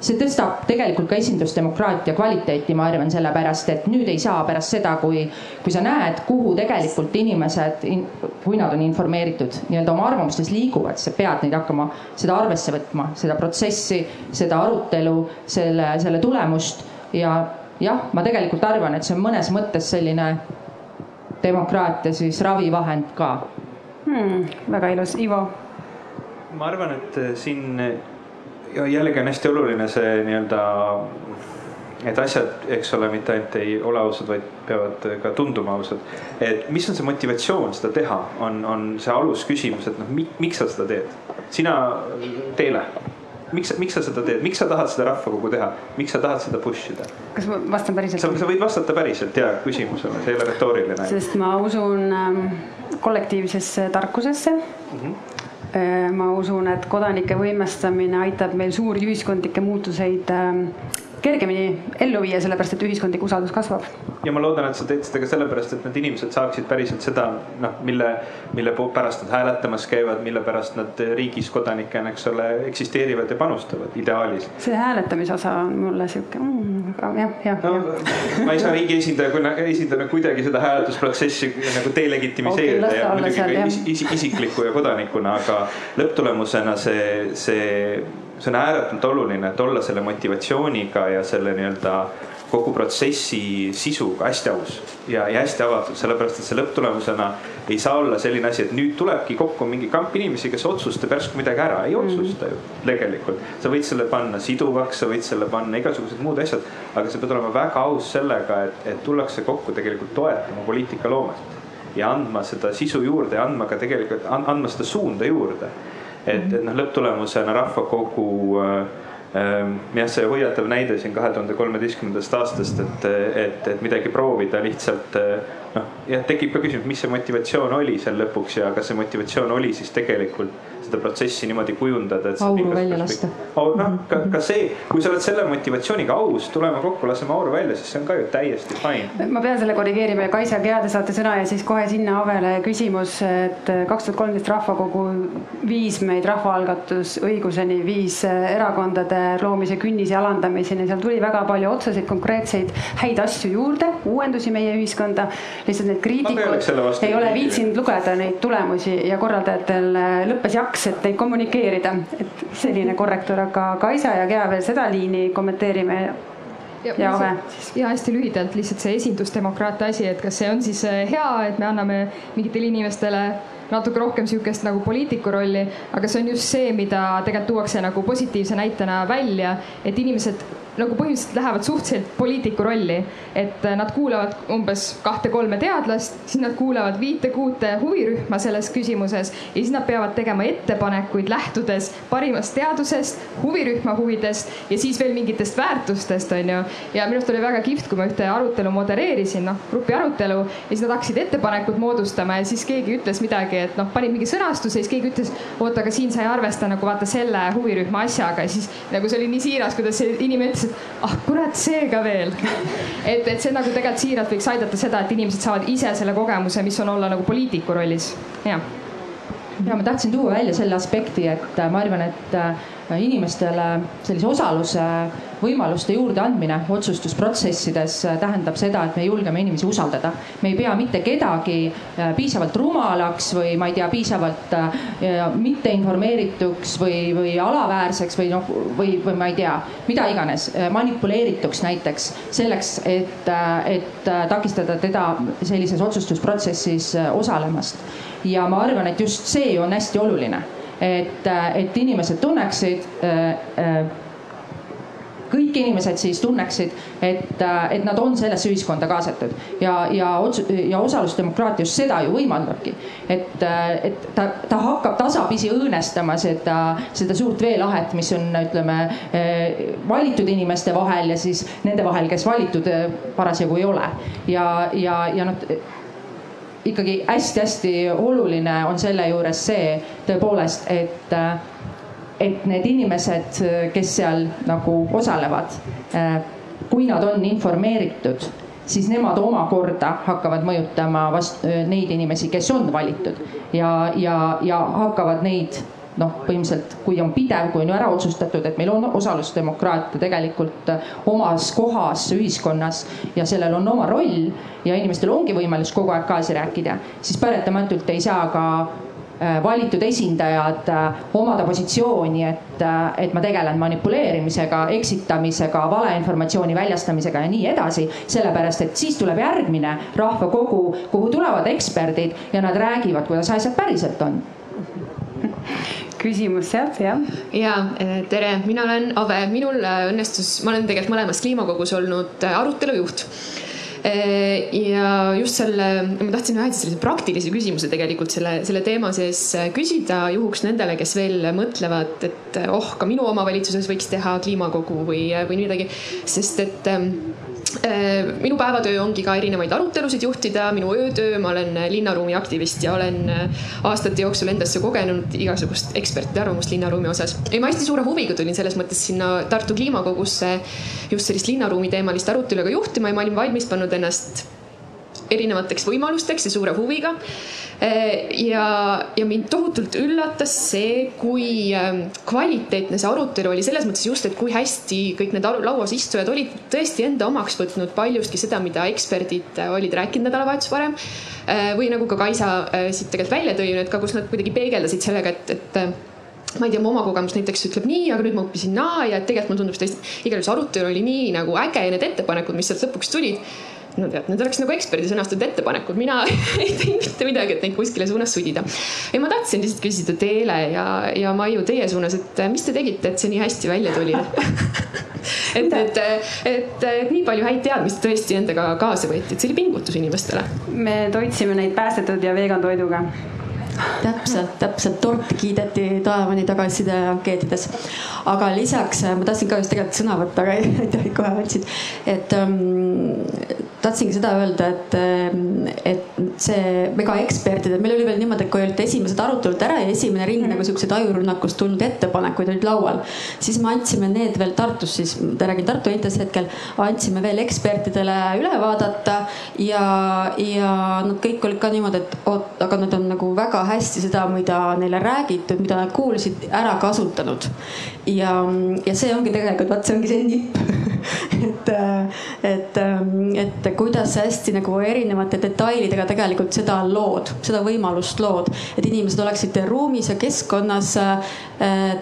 see tõstab tegelikult ka esindusdemokraatia kvaliteeti, ma arvan, sellepärast et nüüd ei saa pärast seda, kui, kui sa näed, kuhu tegelikult inimesed, kui nad on informeeritud, nii-öelda oma arvamustes liiguvad, sa pead neid hakkama seda arvesse võtma, seda protsessi, seda arutelu, selle, selle tulemust ja jah, ma tegelikult arvan, et see on mõnes mõttes selline demokraatia siis ravivahend ka hmm,. väga ilus, Ivo. ma arvan, et siin ja jällegi on hästi oluline see nii-öelda, et asjad, eks ole, mitte ainult ei ole ausad, vaid peavad ka tunduma ausad. et mis on see motivatsioon seda teha, on, on see alusküsimus, et noh, miks sa seda teed? sina, Teele, miks, miks sa seda teed, miks sa tahad seda rahvakogu teha, miks sa tahad seda push ida? kas ma vastan päriselt? sa, sa võid vastata päriselt ja küsimusele, see ei ole retooriline. sest ma usun ähm, kollektiivsesse tarkusesse mm. -hmm ma usun, et kodanike võimestamine aitab meil suuri ühiskondlikke muutuseid kergemini ellu viia, sellepärast et ühiskondlik usaldus kasvab. ja ma loodan, et sa teed seda ka sellepärast, et need inimesed saaksid päriselt seda noh, mille, mille pärast nad hääletamas käivad, mille pärast nad riigis kodanikena, eks ole, eksisteerivad ja panustavad ideaalis. see hääletamise osa on mulle sihuke mm, jah, jah no,. ma ei saa riigi esindaja, esindajana kuidagi seda hääletusprotsessi nagu delegitimiseerida okay, ja muidugi ka is, is, isikliku ja kodanikuna, aga lõpptulemusena see, see see on ääretult oluline, et olla selle motivatsiooniga ja selle nii-öelda kogu protsessi sisuga hästi aus ja, ja hästi avatud, sellepärast et see lõpptulemusena ei saa olla selline asi, et nüüd tulebki kokku mingi kamp inimesi, kes otsustab järsku midagi ära, ei otsusta ju tegelikult. sa võid selle panna siduvaks, sa võid selle panna igasugused muud asjad, aga sa pead olema väga aus sellega, et, et tullakse kokku tegelikult toetama poliitikaloomet ja andma seda sisu juurde ja andma ka tegelikult, andma seda suunda juurde et, et noh, lõpptulemusena rahvakogu äh, ähm, jah, see hoiatav näide siin kahe tuhande kolmeteistkümnendast aastast, et, et, et midagi proovida lihtsalt äh, noh, jah, tekib ka küsimus, mis see motivatsioon oli seal lõpuks ja kas see motivatsioon oli siis tegelikult seda protsessi niimoodi kujundada, auru välja lasta. noh, ka, ka see, kui sa oled selle motivatsiooniga aus, tuleme kokku, laseme auru välja, siis see on ka ju täiesti fine. ma pean selle korrigeerima ja Kaisa Kea, te saate sõna ja siis kohe sinna Avele küsimus, et kaks tuhat kolmteist rahvakogu viis meid rahvaalgatusõiguseni, viis erakondade loomise künnise alandamiseni, seal tuli väga palju otseseid konkreetseid häid asju juurde, uuendusi meie ühiskonda. lihtsalt need kriitikud ei ole viitsinud lugeda neid tulemusi ja korraldajatel lõppes jaks kaks, et neid kommunikeerida, et selline korrektuur, aga Kaisa ja Gea veel seda liini kommenteerime ja, ja Ove siis. ja hästi lühidalt lihtsalt see esindusdemokraatia asi, et kas see on siis äh, hea, et me anname mingitele inimestele natuke rohkem sihukest nagu poliitiku rolli, aga see on just see, mida tegelikult tuuakse nagu positiivse näitena välja, et inimesed nagu põhimõtteliselt lähevad suhteliselt poliitiku rolli, et äh, nad kuulavad umbes kahte-kolme teadlast, siis nad kuulavad viite-kuute huvirühma selles küsimuses ja siis nad peavad tegema ettepanekuid lähtudes parimast teadusest, huvirühma huvidest ja siis veel mingitest väärtustest, onju. ja minu arust oli väga kihvt, kui ma ühte arutelu modereerisin, noh, grupi arutelu ja siis nad hakkasid ettepanekut moodustama ja siis keegi ütles midagi et noh, panin mingi sõnastuse, siis keegi ütles, oota, aga siin sa ei arvesta nagu vaata selle huvirühma asjaga ja siis nagu see oli nii siiras, kuidas see inimene ütles, et ah kurat, see ka veel. et, et see nagu tegelikult siiralt võiks aidata seda, et inimesed saavad ise selle kogemuse, mis on olla nagu poliitiku rollis, jah ja ma tahtsin tuua välja selle aspekti, et ma arvan, et äh, inimestele sellise osaluse võimaluste juurdeandmine otsustusprotsessides äh, tähendab seda, et me julgeme inimesi usaldada. me ei pea mitte kedagi äh, piisavalt rumalaks või ma ei tea, piisavalt mitteinformeerituks või, või alaväärseks või noh, või, või ma ei tea, mida iganes, manipuleerituks näiteks selleks, et, et takistada teda sellises otsustusprotsessis osalemast ja ma arvan, et just see on hästi oluline, et, et inimesed tunneksid kõik inimesed siis tunneksid, et, et nad on sellesse ühiskonda kaasatud ja, ja otsu- ja osalusdemokraatia just seda ju võimaldabki. et, et ta, ta hakkab tasapisi õõnestama seda, seda suurt veelahet, mis on, ütleme valitud inimeste vahel ja siis nende vahel, kes valitud parasjagu ei ole ja, ja, ja noh ikkagi hästi-hästi oluline on selle juures see tõepoolest, et, et need inimesed, kes seal nagu osalevad, kui nad on informeeritud, siis nemad omakorda hakkavad mõjutama vast-, neid inimesi, kes on valitud. Ja, ja, ja hakkavad neid noh, põhimõtteliselt kui on pidev, kui on ju ära otsustatud, et meil on osalusdemokraatia tegelikult omas kohas ühiskonnas ja sellel on oma roll ja inimestel ongi võimalus kogu aeg kaasa rääkida, siis paratamatult ei saa ka valitud esindajad omada positsiooni, et, et ma tegelen manipuleerimisega, eksitamisega, valeinformatsiooni väljastamisega ja nii edasi. sellepärast, et siis tuleb järgmine rahvakogu, kuhu tulevad eksperdid ja nad räägivad, kuidas asjad päriselt on küsimus sealt, jah. ja tere, mina olen Ave, minul õnnestus, ma olen tegelikult mõlemas kliimakogus olnud arutelujuht ja just selle, ma tahtsin ühe sellise praktilise küsimuse tegelikult selle, selle teema sees küsida juhuks nendele, kes veel mõtlevad, et oh, ka minu omavalitsuses võiks teha kliimakogu või, või midagi, sest et minu päevatöö ongi ka erinevaid arutelusid juhtida, minu öötöö, ma olen linnaruumi aktivist ja olen aastate jooksul endasse kogenud igasugust ekspertide arvamust linnaruumi osas. ja ma hästi suure huviga tulin selles mõttes sinna Tartu kliimakogusse just sellist linnaruumi teemalist arutelu ka juhtima ja ma olin valmis pannud ennast erinevateks võimalusteks ja suure huviga. ja, ja mind tohutult üllatas see, kui kvaliteetne see arutelu oli selles mõttes just, et kui hästi kõik need lauas istujad olid tõesti enda omaks võtnud paljuski seda, mida eksperdid olid rääkinud nädalavahetus varem. või nagu ka Kaisa siit tegelikult välja tõi, et ka kus nad kuidagi peegeldasid sellega, et, et ma ei tea, mu oma kogemus näiteks ütleb nii, aga nüüd ma õppisin naa ja tegelikult mulle tundub tõesti, igal juhul see arutelu oli nii nagu äge ja need ettepanekud, mis sealt lõpuks tulid no tead, need oleks nagu eksperdi sõnastatud ettepanekud, mina ei teinud mitte midagi, et neid kuskile suunas sudida. ja ma tahtsin lihtsalt küsida Teele ja, ja Maiu teie suunas, et mis te tegite, et see nii hästi välja tuli et, et, et, et nii palju häid teadmisi tõesti endaga kaasa võeti, et see oli pingutus inimestele. me toitsime neid päästetud ja vegan toiduga täpselt, täpselt, torti kiideti taevani tagasiside ankeetides. aga lisaks ma tahtsin ka just tegelikult sõna võtta, aga aitäh, et kohe võtsid. et ähm, tahtsingi seda öelda, et, et see mega ekspertide, meil oli veel niimoodi, et kui olid esimesed arutelud ära ja esimene ring nagu siukseid ajurünnakust tulnud ettepanekuid olid laual, siis me andsime need veel Tartus, siis ma räägin Tartu NTS hetkel, andsime veel ekspertidele üle vaadata ja, ja nad kõik olid ka niimoodi, et oot, aga nad on nagu väga hästi seda, mida neile räägitud, mida nad kuulsid, ära kasutanud. ja, ja see ongi tegelikult, vaat see ongi see nipp et, et, et kuidas hästi nagu erinevate detailidega tegelikult seda lood, seda võimalust lood, et inimesed oleksid ruumis ja keskkonnas äh,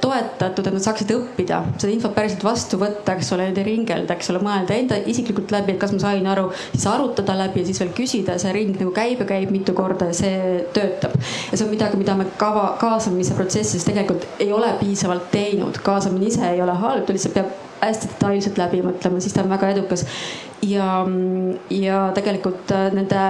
toetatud, et nad saaksid õppida, seda infot päriselt vastu võtta, eks ole, ringelda, eks ole, mõelda enda isiklikult läbi, et kas ma sain aru, siis arutada läbi ja siis veel küsida, see ring nagu käib ja käib mitu korda ja see töötab. ja see on midagi, mida me kava, kaasamise protsessis tegelikult ei ole piisavalt teinud, kaasamine ise ei ole halb, ta lihtsalt peab hästi detailselt läbi mõtlema, siis ta on väga edukas. ja, ja tegelikult nende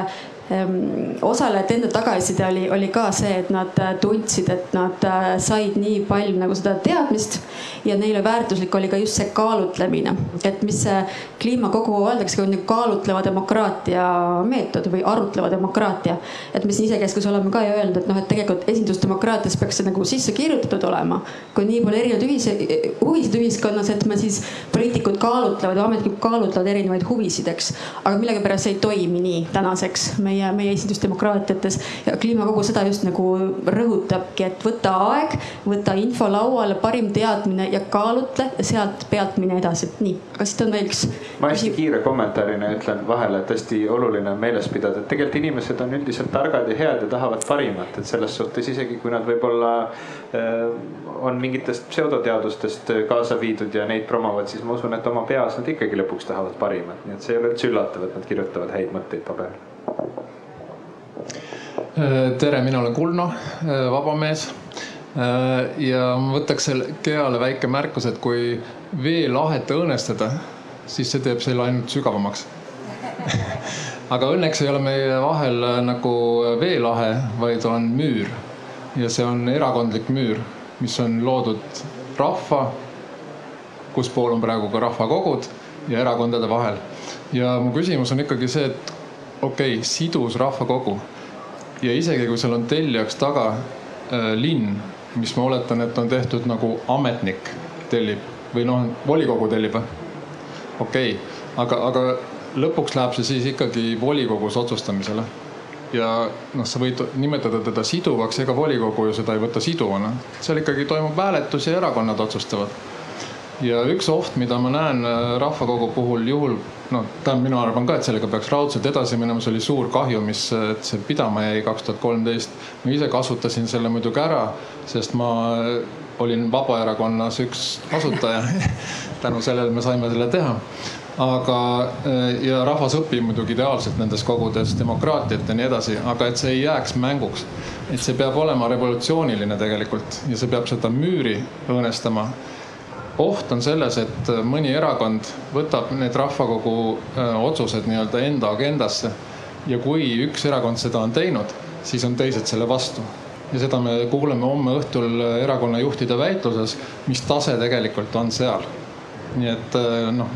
Ehm, osalejate enda tagasiside oli, oli ka see, et nad äh, tundsid, et nad äh, said nii palju nagu seda teadmist ja neile väärtuslik oli ka just see kaalutlemine, et mis see kliimakogu öeldakse, on nagu kaalutleva demokraatia meetod või arutleva demokraatia. et me siin isekeskus oleme ka ju öelnud, et noh, et tegelikult esindusdemokraatias peaks see nagu sisse kirjutatud olema. kui nii palju erinevaid ühise, huvisid ühiskonnas, et me siis poliitikud kaalutlevad või ametnikud kaalutlevad erinevaid huvisid, eks. aga millegipärast see ei toimi nii tänaseks me meie, meie esindusdemokraatiates. ja kliimakogu seda just nagu rõhutabki, et võta aeg, võta info lauale, parim teadmine ja kaalutle ja sealt pealt mine edasi. nii, aga siit on veel üks. ma hästi kiire kommentaarina ütlen vahele, et hästi oluline on meeles pidada, et tegelikult inimesed on üldiselt targad ja head ja tahavad parimat, et selles suhtes isegi kui nad võib-olla äh, on mingitest pseudoteadustest kaasa viidud ja neid promovad, siis ma usun, et oma peas nad ikkagi lõpuks tahavad parimat, nii et see ei ole üldse üllatav, et nad kirjutavad häid mõtteid paberile Äh, tere, mina olen Kulno, äh, vabamees. Äh, ja ma võtaks selle Geale väike märkus, et kui veelahet õõnestada, siis see teeb selle ainult sügavamaks aga õnneks ei ole meie vahel nagu veelahe, vaid on müür. ja see on erakondlik müür, mis on loodud rahva, kus pool on praegu ka rahvakogud ja erakondade vahel. ja mu küsimus on ikkagi see, et okei okay,, sidus rahvakogu ja isegi kui seal on tellijaks taga äh, linn, mis ma oletan, et on tehtud nagu ametnik tellib või noh, volikogu tellib või? okei okay., aga, aga lõpuks läheb see siis ikkagi volikogus otsustamisele. ja noh, sa võid nimetada teda siduvaks, ega volikogu ju seda ei võta siduvana. seal ikkagi toimub hääletus ja erakonnad otsustavad ja üks oht, mida ma näen äh, rahvakogu puhul juhul, noh, tähendab, mina arvan ka, et sellega peaks raudselt edasi minema, see oli suur kahju, mis, et see pidama jäi kaks tuhat kolmteist. ma ise kasutasin selle muidugi ära, sest ma olin Vabaerakonnas üks asutaja tänu sellele me saime selle teha aga, äh, ja rahvas õpib muidugi ideaalselt nendes kogudes demokraatiat ja nii edasi, aga et see ei jääks mänguks. et see peab olema revolutsiooniline tegelikult ja see peab seda müüri õõnestama oht on selles, et mõni erakond võtab need rahvakogu äh, otsused nii-öelda enda agendasse. ja kui üks erakond seda on teinud, siis on teised selle vastu. ja seda me kuuleme homme õhtul erakonna juhtide väitluses, mis tase tegelikult on seal. nii et äh, noh,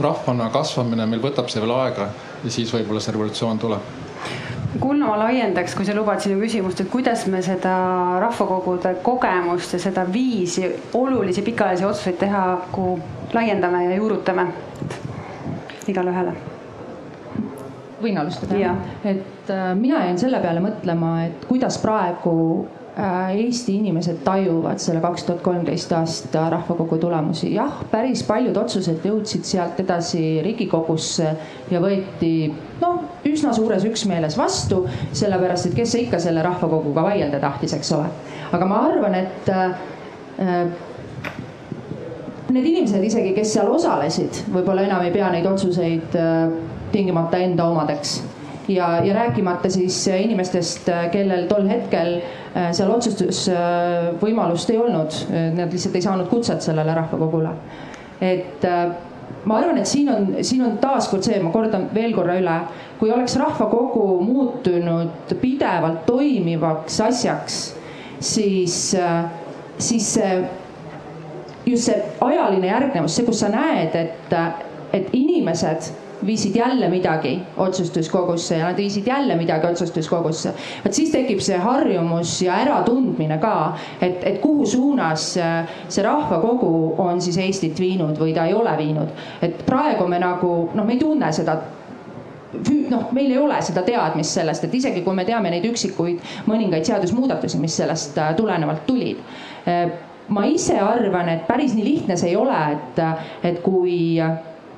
rahvana kasvamine meil võtab see veel aega ja siis võib-olla see revolutsioon tuleb Kulno, ma laiendaks, kui sa lubad sinu küsimust, et kuidas me seda rahvakogude kogemust ja seda viisi olulisi pikaajalisi otsuseid teha, kuhu laiendame ja juurutame? Igale ühele võin alustada? et äh, mina jäin selle peale mõtlema, et kuidas praegu Eesti inimesed tajuvad selle kaks tuhat kolmteist aasta rahvakogu tulemusi. jah, päris paljud otsused jõudsid sealt edasi Riigikogusse ja võeti noh, üsna suures üksmeeles vastu, sellepärast et kes ikka selle rahvakoguga vaielda tahtis, eks ole. aga ma arvan, et äh, need inimesed isegi, kes seal osalesid, võib-olla enam ei pea neid otsuseid äh, tingimata enda omadeks ja, ja rääkimata siis inimestest, kellel tol hetkel Äh, seal otsustusvõimalust ei olnud, nad lihtsalt ei saanud kutset sellele rahvakogule. et äh, ma arvan, et siin on, siin on taaskord see, ma kordan veel korra üle, kui oleks rahvakogu muutunud pidevalt toimivaks asjaks, siis, äh, siis see, just see ajaline järgnevus, see, kus sa näed, et, et inimesed viisid jälle midagi otsustuskogusse ja nad viisid jälle midagi otsustuskogusse. vot siis tekib see harjumus ja äratundmine ka, et, et kuhu suunas äh, see rahvakogu on siis Eestit viinud või ta ei ole viinud. et praegu me nagu noh, me ei tunne seda noh, meil ei ole seda teadmist sellest, et isegi kui me teame neid üksikuid mõningaid seadusmuudatusi, mis sellest äh, tulenevalt tulid. Äh, ma ise arvan, et päris nii lihtne see ei ole, et, et kui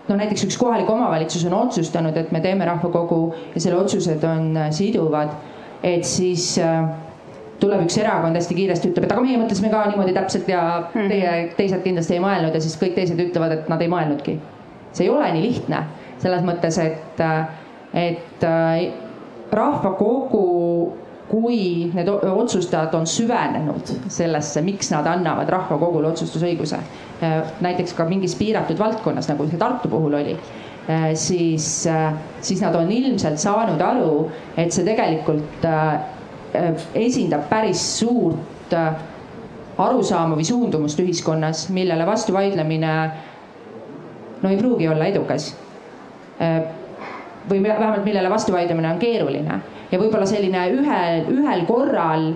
no näiteks üks kohalik omavalitsus on otsustanud, et me teeme rahvakogu ja selle otsused on äh, siduvad, et siis äh, tuleb üks erakond hästi kiiresti, ütleb, et aga meie mõtlesime ka niimoodi täpselt ja hmm. teie teised kindlasti ei mõelnud ja siis kõik teised ütlevad, et nad ei mõelnudki. see ei ole nii lihtne selles mõttes, et, äh, et rahvakogu kui need otsustajad on süvenenud sellesse, miks nad annavad rahvakogule otsustusõiguse. näiteks ka mingis piiratud valdkonnas, nagu see Tartu puhul oli. siis, siis nad on ilmselt saanud aru, et see tegelikult esindab päris suurt arusaama või suundumust ühiskonnas, millele vastu vaidlemine no ei pruugi olla edukas. Või vähemalt millele vastu vaidlemine on keeruline ja võib-olla selline ühel, ühel korral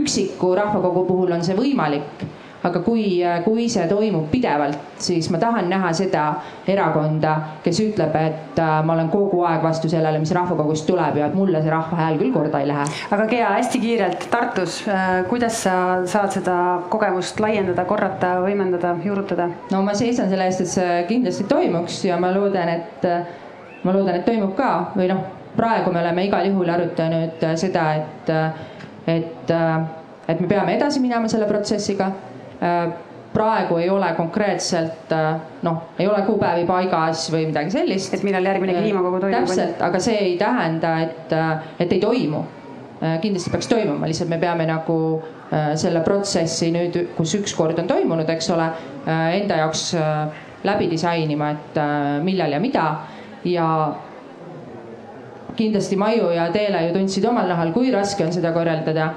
üksiku rahvakogu puhul on see võimalik aga kui, kui see toimub pidevalt, siis ma tahan näha seda erakonda, kes ütleb, et äh, ma olen kogu aeg vastu sellele, mis rahvakogust tuleb ja et mulle see rahva hääl küll korda ei lähe. aga Gea, hästi kiirelt Tartus, äh, kuidas sa saad seda kogemust laiendada, korrata, võimendada, juurutada? no ma seisan selle eest, et see kindlasti toimuks ja ma loodan, et, ma loodan, et toimub ka või noh, praegu me oleme igal juhul arutanud seda, et, et, et me peame edasi minema selle protsessiga Äh, praegu ei ole konkreetselt äh, noh, ei ole kuupäevi paigas või midagi sellist. et millal järgmine äh, kliimakogu toimub? täpselt, aga see ei tähenda, et, et ei toimu. kindlasti peaks toimuma, lihtsalt me peame nagu selle protsessi nüüd, kus üks kord on toimunud, eks ole, enda jaoks läbi disainima, et millal ja mida ja kindlasti Maiu ja Teele ju tundsid omal nahal, kui raske on seda korraldada.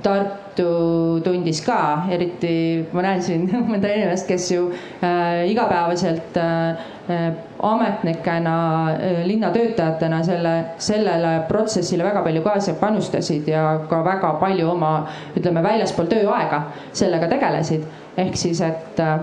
Tartu tundis ka, eriti ma näen siin mõnda inimest, kes ju äh, igapäevaselt äh, äh, ametnikena äh,, linnatöötajatena selle, sellele protsessile väga palju kaasa panustasid ja ka väga palju oma, ütleme väljaspool tööaega sellega tegelesid. ehk siis, et äh,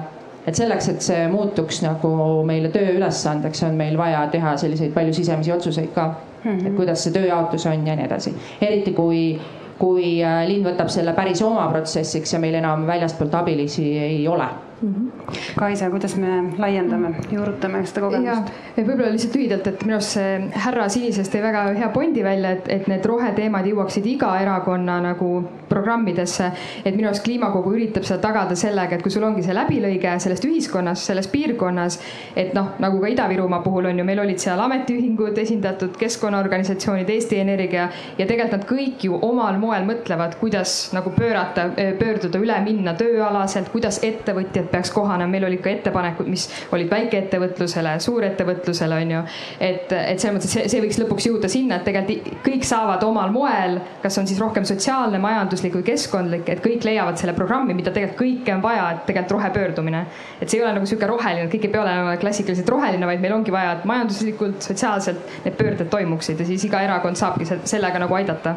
et selleks, et see muutuks nagu meile tööülesandeks, on meil vaja teha selliseid palju sisemisi otsuseid ka mm. -hmm. et kuidas see tööjaotus on ja nii edasi. eriti kui kui äh, linn võtab selle päris oma protsessiks ja meil enam väljastpoolt abilisi ei ole mm. -hmm. Kaisa, kuidas me laiendame, juurutame seda kogemust? võib-olla lihtsalt lühidalt, et minu arust see härra Sinisest tõi väga hea pointi välja, et, et need roheteemad jõuaksid iga erakonna nagu programmidesse. et minu arust kliimakogu üritab seda tagada sellega, et kui sul ongi see läbilõige sellest ühiskonnast, selles piirkonnas, et noh, nagu ka Ida-Virumaa puhul on ju, meil olid seal ametiühingud esindatud, keskkonnaorganisatsioonid, Eesti Energia ja tegelikult nad kõik ju omal moel mõtlevad, kuidas nagu pöörata, pöörduda üle minna tööalaselt, kuidas ettevõtjad ettevõtjad peaks kohanema, meil olid ka ettepanekud, mis olid väikeettevõtlusele, suurettevõtlusele on ju. et, et selles mõttes, et see, see võiks lõpuks jõuda sinna, et tegelikult kõik saavad omal moel, kas on siis rohkem sotsiaalne, majanduslik või keskkondlik, et kõik leiavad selle programmi, mida tegelikult kõike on vaja, et tegelikult rohepöördumine. et see ei ole nagu sihuke roheline, kõik ei pea olema klassikaliselt roheline, vaid meil ongi vaja, et majanduslikult, sotsiaalselt need pöörded toimuksid ja siis iga erakond saabki sellega nagu aidata.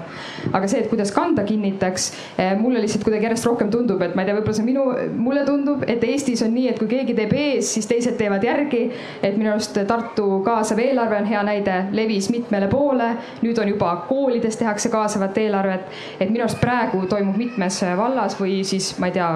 aga see, et kuidas kanda kinnitaks, eh, mulle lihtsalt kuidagi järjest rohkem tundub, et ma ei tea, võib-olla see minu, mulle tundub, et et Eestis on nii, et kui keegi teeb ees, siis teised teevad järgi. et minu arust Tartu kaasav eelarve on hea näide, levis mitmele poole. nüüd on juba koolides tehakse kaasavat eelarvet. et minu arust praegu toimub mitmes vallas või siis ma ei tea,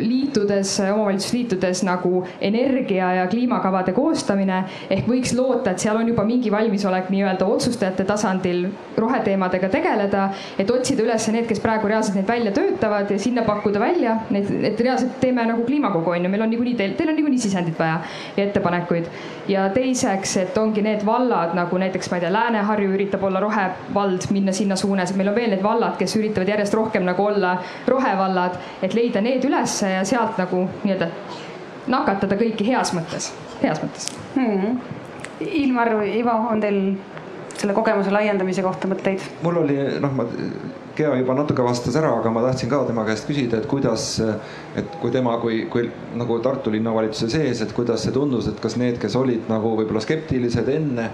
liitudes, omavalitsusliitudes nagu energia ja kliimakavade koostamine. ehk võiks loota, et seal on juba mingi valmisolek nii-öelda otsustajate tasandil roheteemadega tegeleda. et otsida üles need, kes praegu reaalselt neid välja töötavad ja sinna pakkuda välja, et, et reaalselt teeme nagu kliimakogu on ju, meil on niikuinii teil, teil on niikuinii sisendit vaja ja ettepanekuid. ja teiseks, et ongi need vallad nagu näiteks ma ei tea, Lääne-Harju üritab olla rohevald, minna sinna suunas, et meil on veel need vallad, kes üritavad järjest rohkem nagu olla rohevallad, et leida need ülesse ja sealt nagu nii-öelda nakatada kõiki heas mõttes, heas mõttes hmm.. Ilmar, Ivo, on teil selle kogemuse laiendamise kohta mõtteid? mul oli noh, ma Gea juba natuke vastas ära, aga ma tahtsin ka tema käest küsida, et kuidas, et kui tema, kui, kui nagu Tartu linnavalitsuse sees, et kuidas see tundus, et kas need, kes olid nagu võib-olla skeptilised enne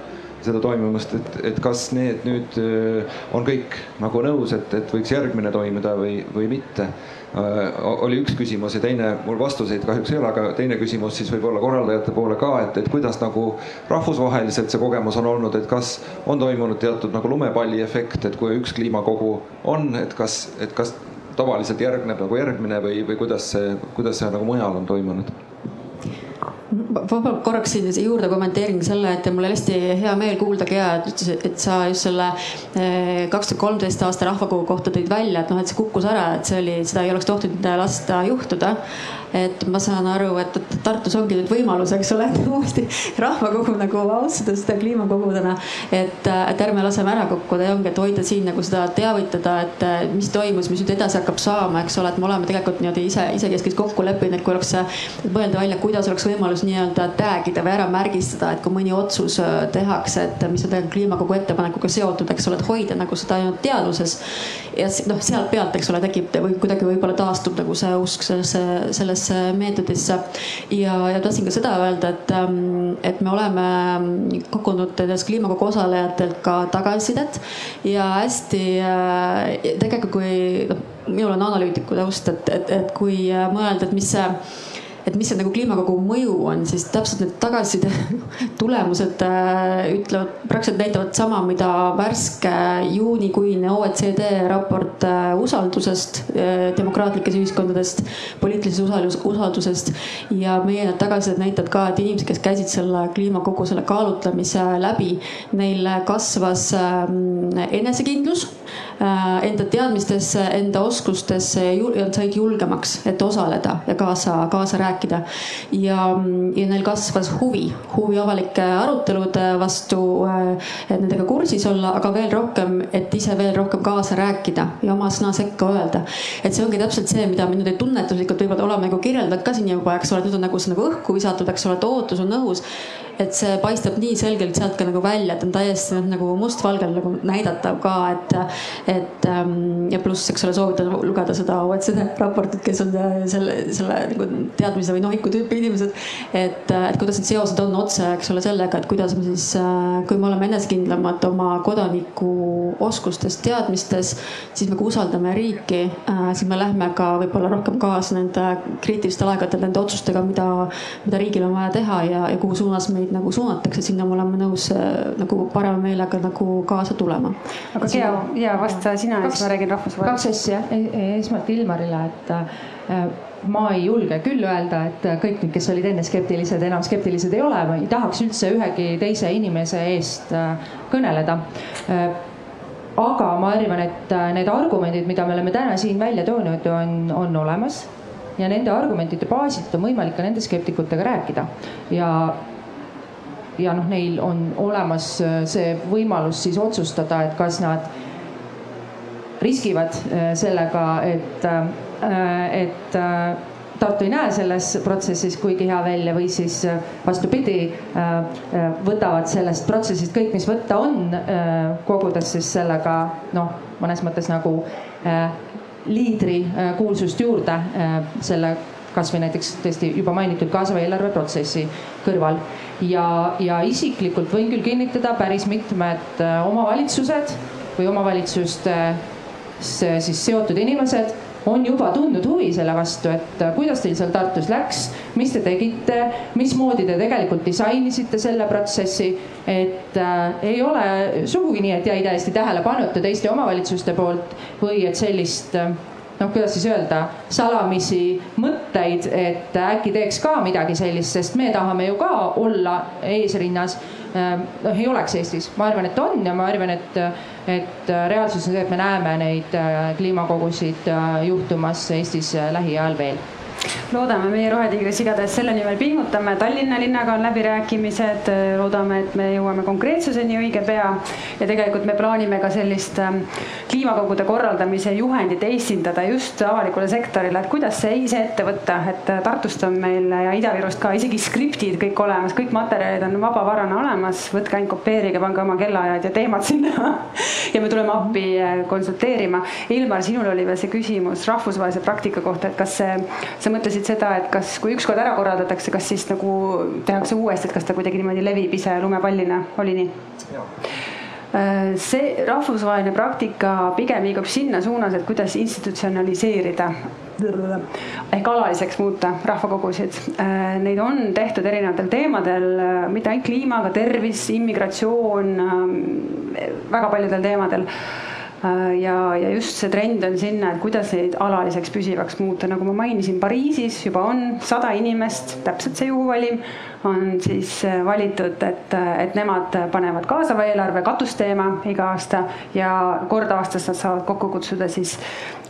seda toimumist, et, et kas need nüüd äh, on kõik nagu nõus, et, et võiks järgmine toimuda või, või mitte. Äh, oli üks küsimus ja teine, mul vastuseid kahjuks ei ole, aga teine küsimus siis võib-olla korraldajate poole ka, et, et kuidas nagu rahvusvaheliselt see kogemus on olnud, et kas on toimunud teatud nagu lumepalliefekt, et kui üks kliimakogu on, et kas, et kas tavaliselt järgneb nagu järgmine või, või kuidas see, kuidas see nagu mujal on toimunud? Võib-olla korraks siin juurde kommenteerin selle, et mul oli hästi hea meel kuulda, Gea, et et sa just selle eh, kaks tuhat kolmteist aasta rahvakogu kohta tõid välja, et noh, et see kukkus ära, et see oli, seda ei oleks tohtinud lasta juhtuda et ma saan aru, et Tartus ongi nüüd võimalus, eks ole, uuesti rahvakogu nagu alustada seda kliimakogudena. et, et ärme laseme ära kukkuda ja ongi, et hoida siin nagu seda teavitada, et mis toimus, mis nüüd edasi hakkab saama, eks ole, et me oleme tegelikult niimoodi ise, isekeskis kokku leppinud, et kui oleks mõelda välja, kuidas oleks võimalus nii-öelda tag ida või ära märgistada, et kui mõni otsus äh, tehakse, et mis on tegelikult kliimakogu ettepanekuga seotud, eks ole, et hoida nagu seda ainult teadvuses. ja noh, sealt pealt, eks ole, tekib või kuidagi võib-olla taastub nagu see usk sellesse, sellesse meetodisse. ja, ja tahtsin ka seda öelda, et, ähm, et me oleme kogunud nendest kliimakogu osalejatelt ka tagasisidet ja hästi äh, tegelikult kui noh, minul on analüütiku taust, et, et, et kui mõelda, et mis see et mis see nagu kliimakogu mõju on, siis täpselt need tagasiside tulemused äh, ütlevad, praktiliselt näitavad sama, mida värske juunikuine OECD raport äh, usaldusest äh,, demokraatlikest ühiskondadest, poliitilisest usaldus, usaldusest. ja meie need tagasisided näitavad ka, et inimesed, kes käisid selle kliimakogu selle kaalutlemise läbi, neil kasvas äh, enesekindlus enda teadmistesse, enda oskustesse ja said julgemaks, et osaleda ja kaasa, kaasa rääkida ja, ja neil kasvas huvi, huvi avalike arutelude vastu, et nendega kursis olla, aga veel rohkem, et ise veel rohkem kaasa rääkida ja oma sõna sekka öelda. et see ongi täpselt see, mida me niimoodi tunnetuslikult võib-olla oleme nagu kirjeldanud ka siin juba, eks ole, nüüd on nagu see nagu õhku visatud, eks ole, et ootus on õhus et see paistab nii selgelt sealt ka nagu välja, et on täiesti nagu mustvalgel nagu näidatav ka, et, et ähm, ja pluss, eks ole, soovitan lugeda seda OECD raportit, kes on selle, selle nagu teadmise või nohiku tüüpi inimesed. et, et kuidas need seosed on otse, eks ole, sellega, et kuidas me siis, äh, kui me oleme enesekindlamad oma kodaniku oskustes, teadmistes, siis me ka usaldame riiki, äh, siis me lähme ka võib-olla rohkem kaasa nende kriitilistel aegadel nende otsustega, mida, mida riigil on vaja teha ja, ja kuhu suunas meid meid nagu suunatakse, sinna me oleme nõus äh, nagu parema meelega nagu kaasa tulema. aga Gea, ja vasta sina ja siis ma räägin rahvusvahelisest. kaks asja, e-, e-, esmalt Ilmarile, et äh, ma ei julge küll öelda, et kõik need, kes olid enne skeptilised, enam skeptilised ei ole, ma ei tahaks üldse ühegi teise inimese eest äh, kõneleda. Aga ma arvan, et need argumendid, mida me oleme täna siin välja toonud, on, on olemas. Ja nende argumentide baasilt on võimalik ka nende skeptikutega rääkida. Ja ja noh, neil on olemas äh, see võimalus siis otsustada, et kas nad riskivad äh, sellega, et, äh, et Tartu ei näe selles protsessis kuigi hea välja või siis vastupidi, võtavad sellest protsessist kõik, mis võtta on, kogudes siis sellega noh, mõnes mõttes nagu liidri kuulsust juurde selle kasvõi näiteks tõesti juba mainitud kaasava eelarveprotsessi kõrval ja, ja isiklikult võin küll kinnitada, päris mitmed äh, omavalitsused või omavalitsustest siis seotud inimesed on juba tundnud huvi selle vastu, et äh, kuidas teil seal Tartus läks, mis te tegite, mismoodi te tegelikult disainisite selle protsessi. et äh, ei ole sugugi nii, et jäi täiesti tähelepanuta teiste omavalitsuste poolt või et sellist äh, noh, kuidas siis öelda, salamisi mõtteid, et äkki teeks ka midagi sellist, sest me tahame ju ka olla eesrinnas. Ehm, noh, ei oleks Eestis, ma arvan, et on ja ma arvan, et, et reaalsus on see, et me näeme neid äh, kliimakogusid äh, juhtumas Eestis äh, lähiajal veel loodame, meie Rohetiigris igatahes selle nimel pingutame, Tallinna linnaga on läbirääkimised, loodame, et me jõuame konkreetsuseni õige pea. ja tegelikult me plaanime ka sellist ähm, kliimakogude korraldamise juhendit esindada just avalikule sektorile, et kuidas see ise ette võtta, et Tartust on meil ja Ida-Virust ka isegi skriptid kõik olemas, kõik materjalid on vabavarana olemas, võtke ainult kopeerige, pange oma kellaajad ja teemad sinna. Ja me tuleme appi äh, konsulteerima. Ilmar, sinul oli veel see küsimus rahvusvahelise praktika kohta, et kas see, see sa mõtlesid seda, et kas, kui ükskord ära korraldatakse, kas siis nagu tehakse uuesti, et kas ta kuidagi niimoodi levib ise lumepallina, oli nii? Äh, see rahvusvaheline praktika pigem liigub sinna suunas, et kuidas institutsionaliseerida ehk alaliseks muuta rahvakogusid. Äh, neid on tehtud erinevatel teemadel, äh, mitte ainult kliima, aga tervis, immigratsioon, väga paljudel teemadel ja, ja just see trend on sinna, et kuidas neid alaliseks püsivaks muuta, nagu ma mainisin, Pariisis juba on sada inimest, täpselt see juhuvalim on siis äh, valitud, et, äh, et nemad panevad kaasava eelarve katusteema iga aasta ja kord aastas nad saavad kokku kutsuda siis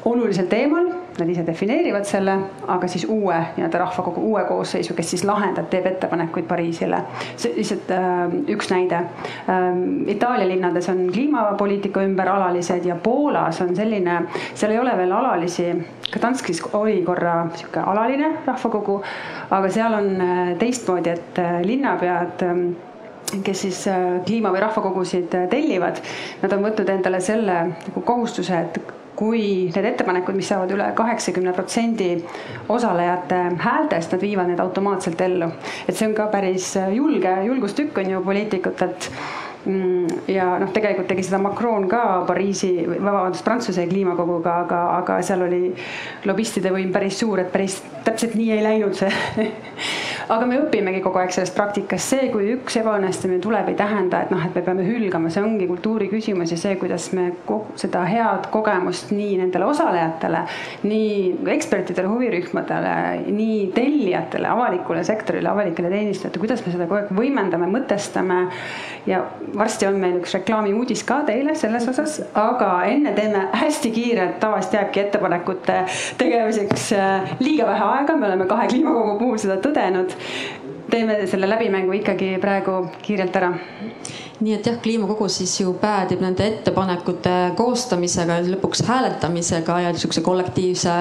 olulisel teemal nad ise defineerivad selle, aga siis uue nii-öelda rahvakogu uue koosseisu, kes siis lahendab, teeb ettepanekuid Pariisile. see lihtsalt äh, üks näide ähm,. Itaalia linnades on kliimapoliitika ümber alalised ja Poolas on selline, seal ei ole veel alalisi, Gdanskis oli korra sihuke alaline rahvakogu, aga seal on äh, teistmoodi, et äh, linnapead ähm, kes siis äh, kliima või rahvakogusid äh, tellivad, nad on võtnud endale selle nagu kohustuse, et kui need ettepanekud, mis saavad üle kaheksakümne protsendi osalejate häältest, nad viivad need automaatselt ellu. et see on ka päris julge, julgustükk on ju poliitikutelt Mm, ja noh, tegelikult tegi seda Macron ka Pariisi, vabandust, Prantsuse kliimakoguga, aga, aga seal oli lobistide võim päris suur, et päris täpselt nii ei läinud see aga me õpimegi kogu aeg sellest praktikast, see, kui üks ebaõnnestumine tuleb, ei tähenda, et noh, et me peame hülgama, see ongi kultuuri küsimus ja see, kuidas me kogu seda head kogemust nii nendele osalejatele, nii ekspertidele, huvirühmadele, nii tellijatele, avalikule sektorile, avalikele teenistujatele, kuidas me seda kogu aeg võimendame, mõtestame. Ja varsti on meil üks reklaamiuudis ka teile selles osas, aga enne teeme hästi kiirelt, tavaliselt jääbki ettepanekute tegemiseks äh, liiga vähe aega, me oleme kahe kliimakogu puhul seda tõdenud. Teeme selle läbimängu ikkagi praegu kiirelt ära nii et jah, kliimakogus siis ju päädib nende ettepanekute koostamisega ja lõpuks hääletamisega ja niisuguse kollektiivse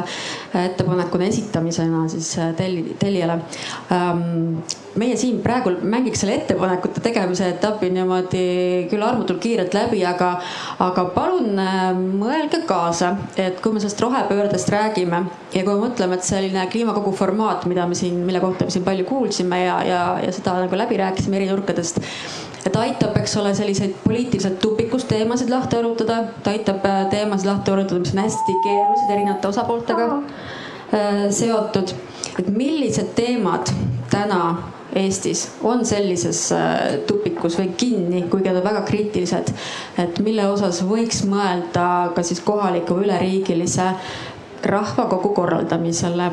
ettepanekuna esitamisena siis äh, telli, tellijale. Ähm, meie siin praegu mängiks selle ettepanekute tegemise etapi niimoodi küll armutult kiirelt läbi, aga, aga palun äh, mõelge kaasa, et kui me sellest rohepöördest räägime ja kui me mõtleme, et selline kliimakogu formaat, mida me siin, mille kohta me siin palju kuulsime ja, ja, ja seda nagu läbi rääkisime eri nurkadest et aitab, eks ole, selliseid poliitiliselt tupikus teemasid lahti arutada, ta aitab äh, teemasid lahti arutada, mis on hästi keerulised erinevate osapooltega äh, seotud. et millised teemad täna Eestis on sellises äh, tupikus või kinni, kuigi nad on väga kriitilised. et mille osas võiks mõelda ka siis kohaliku üleriigilise rahvakogu korraldamisele.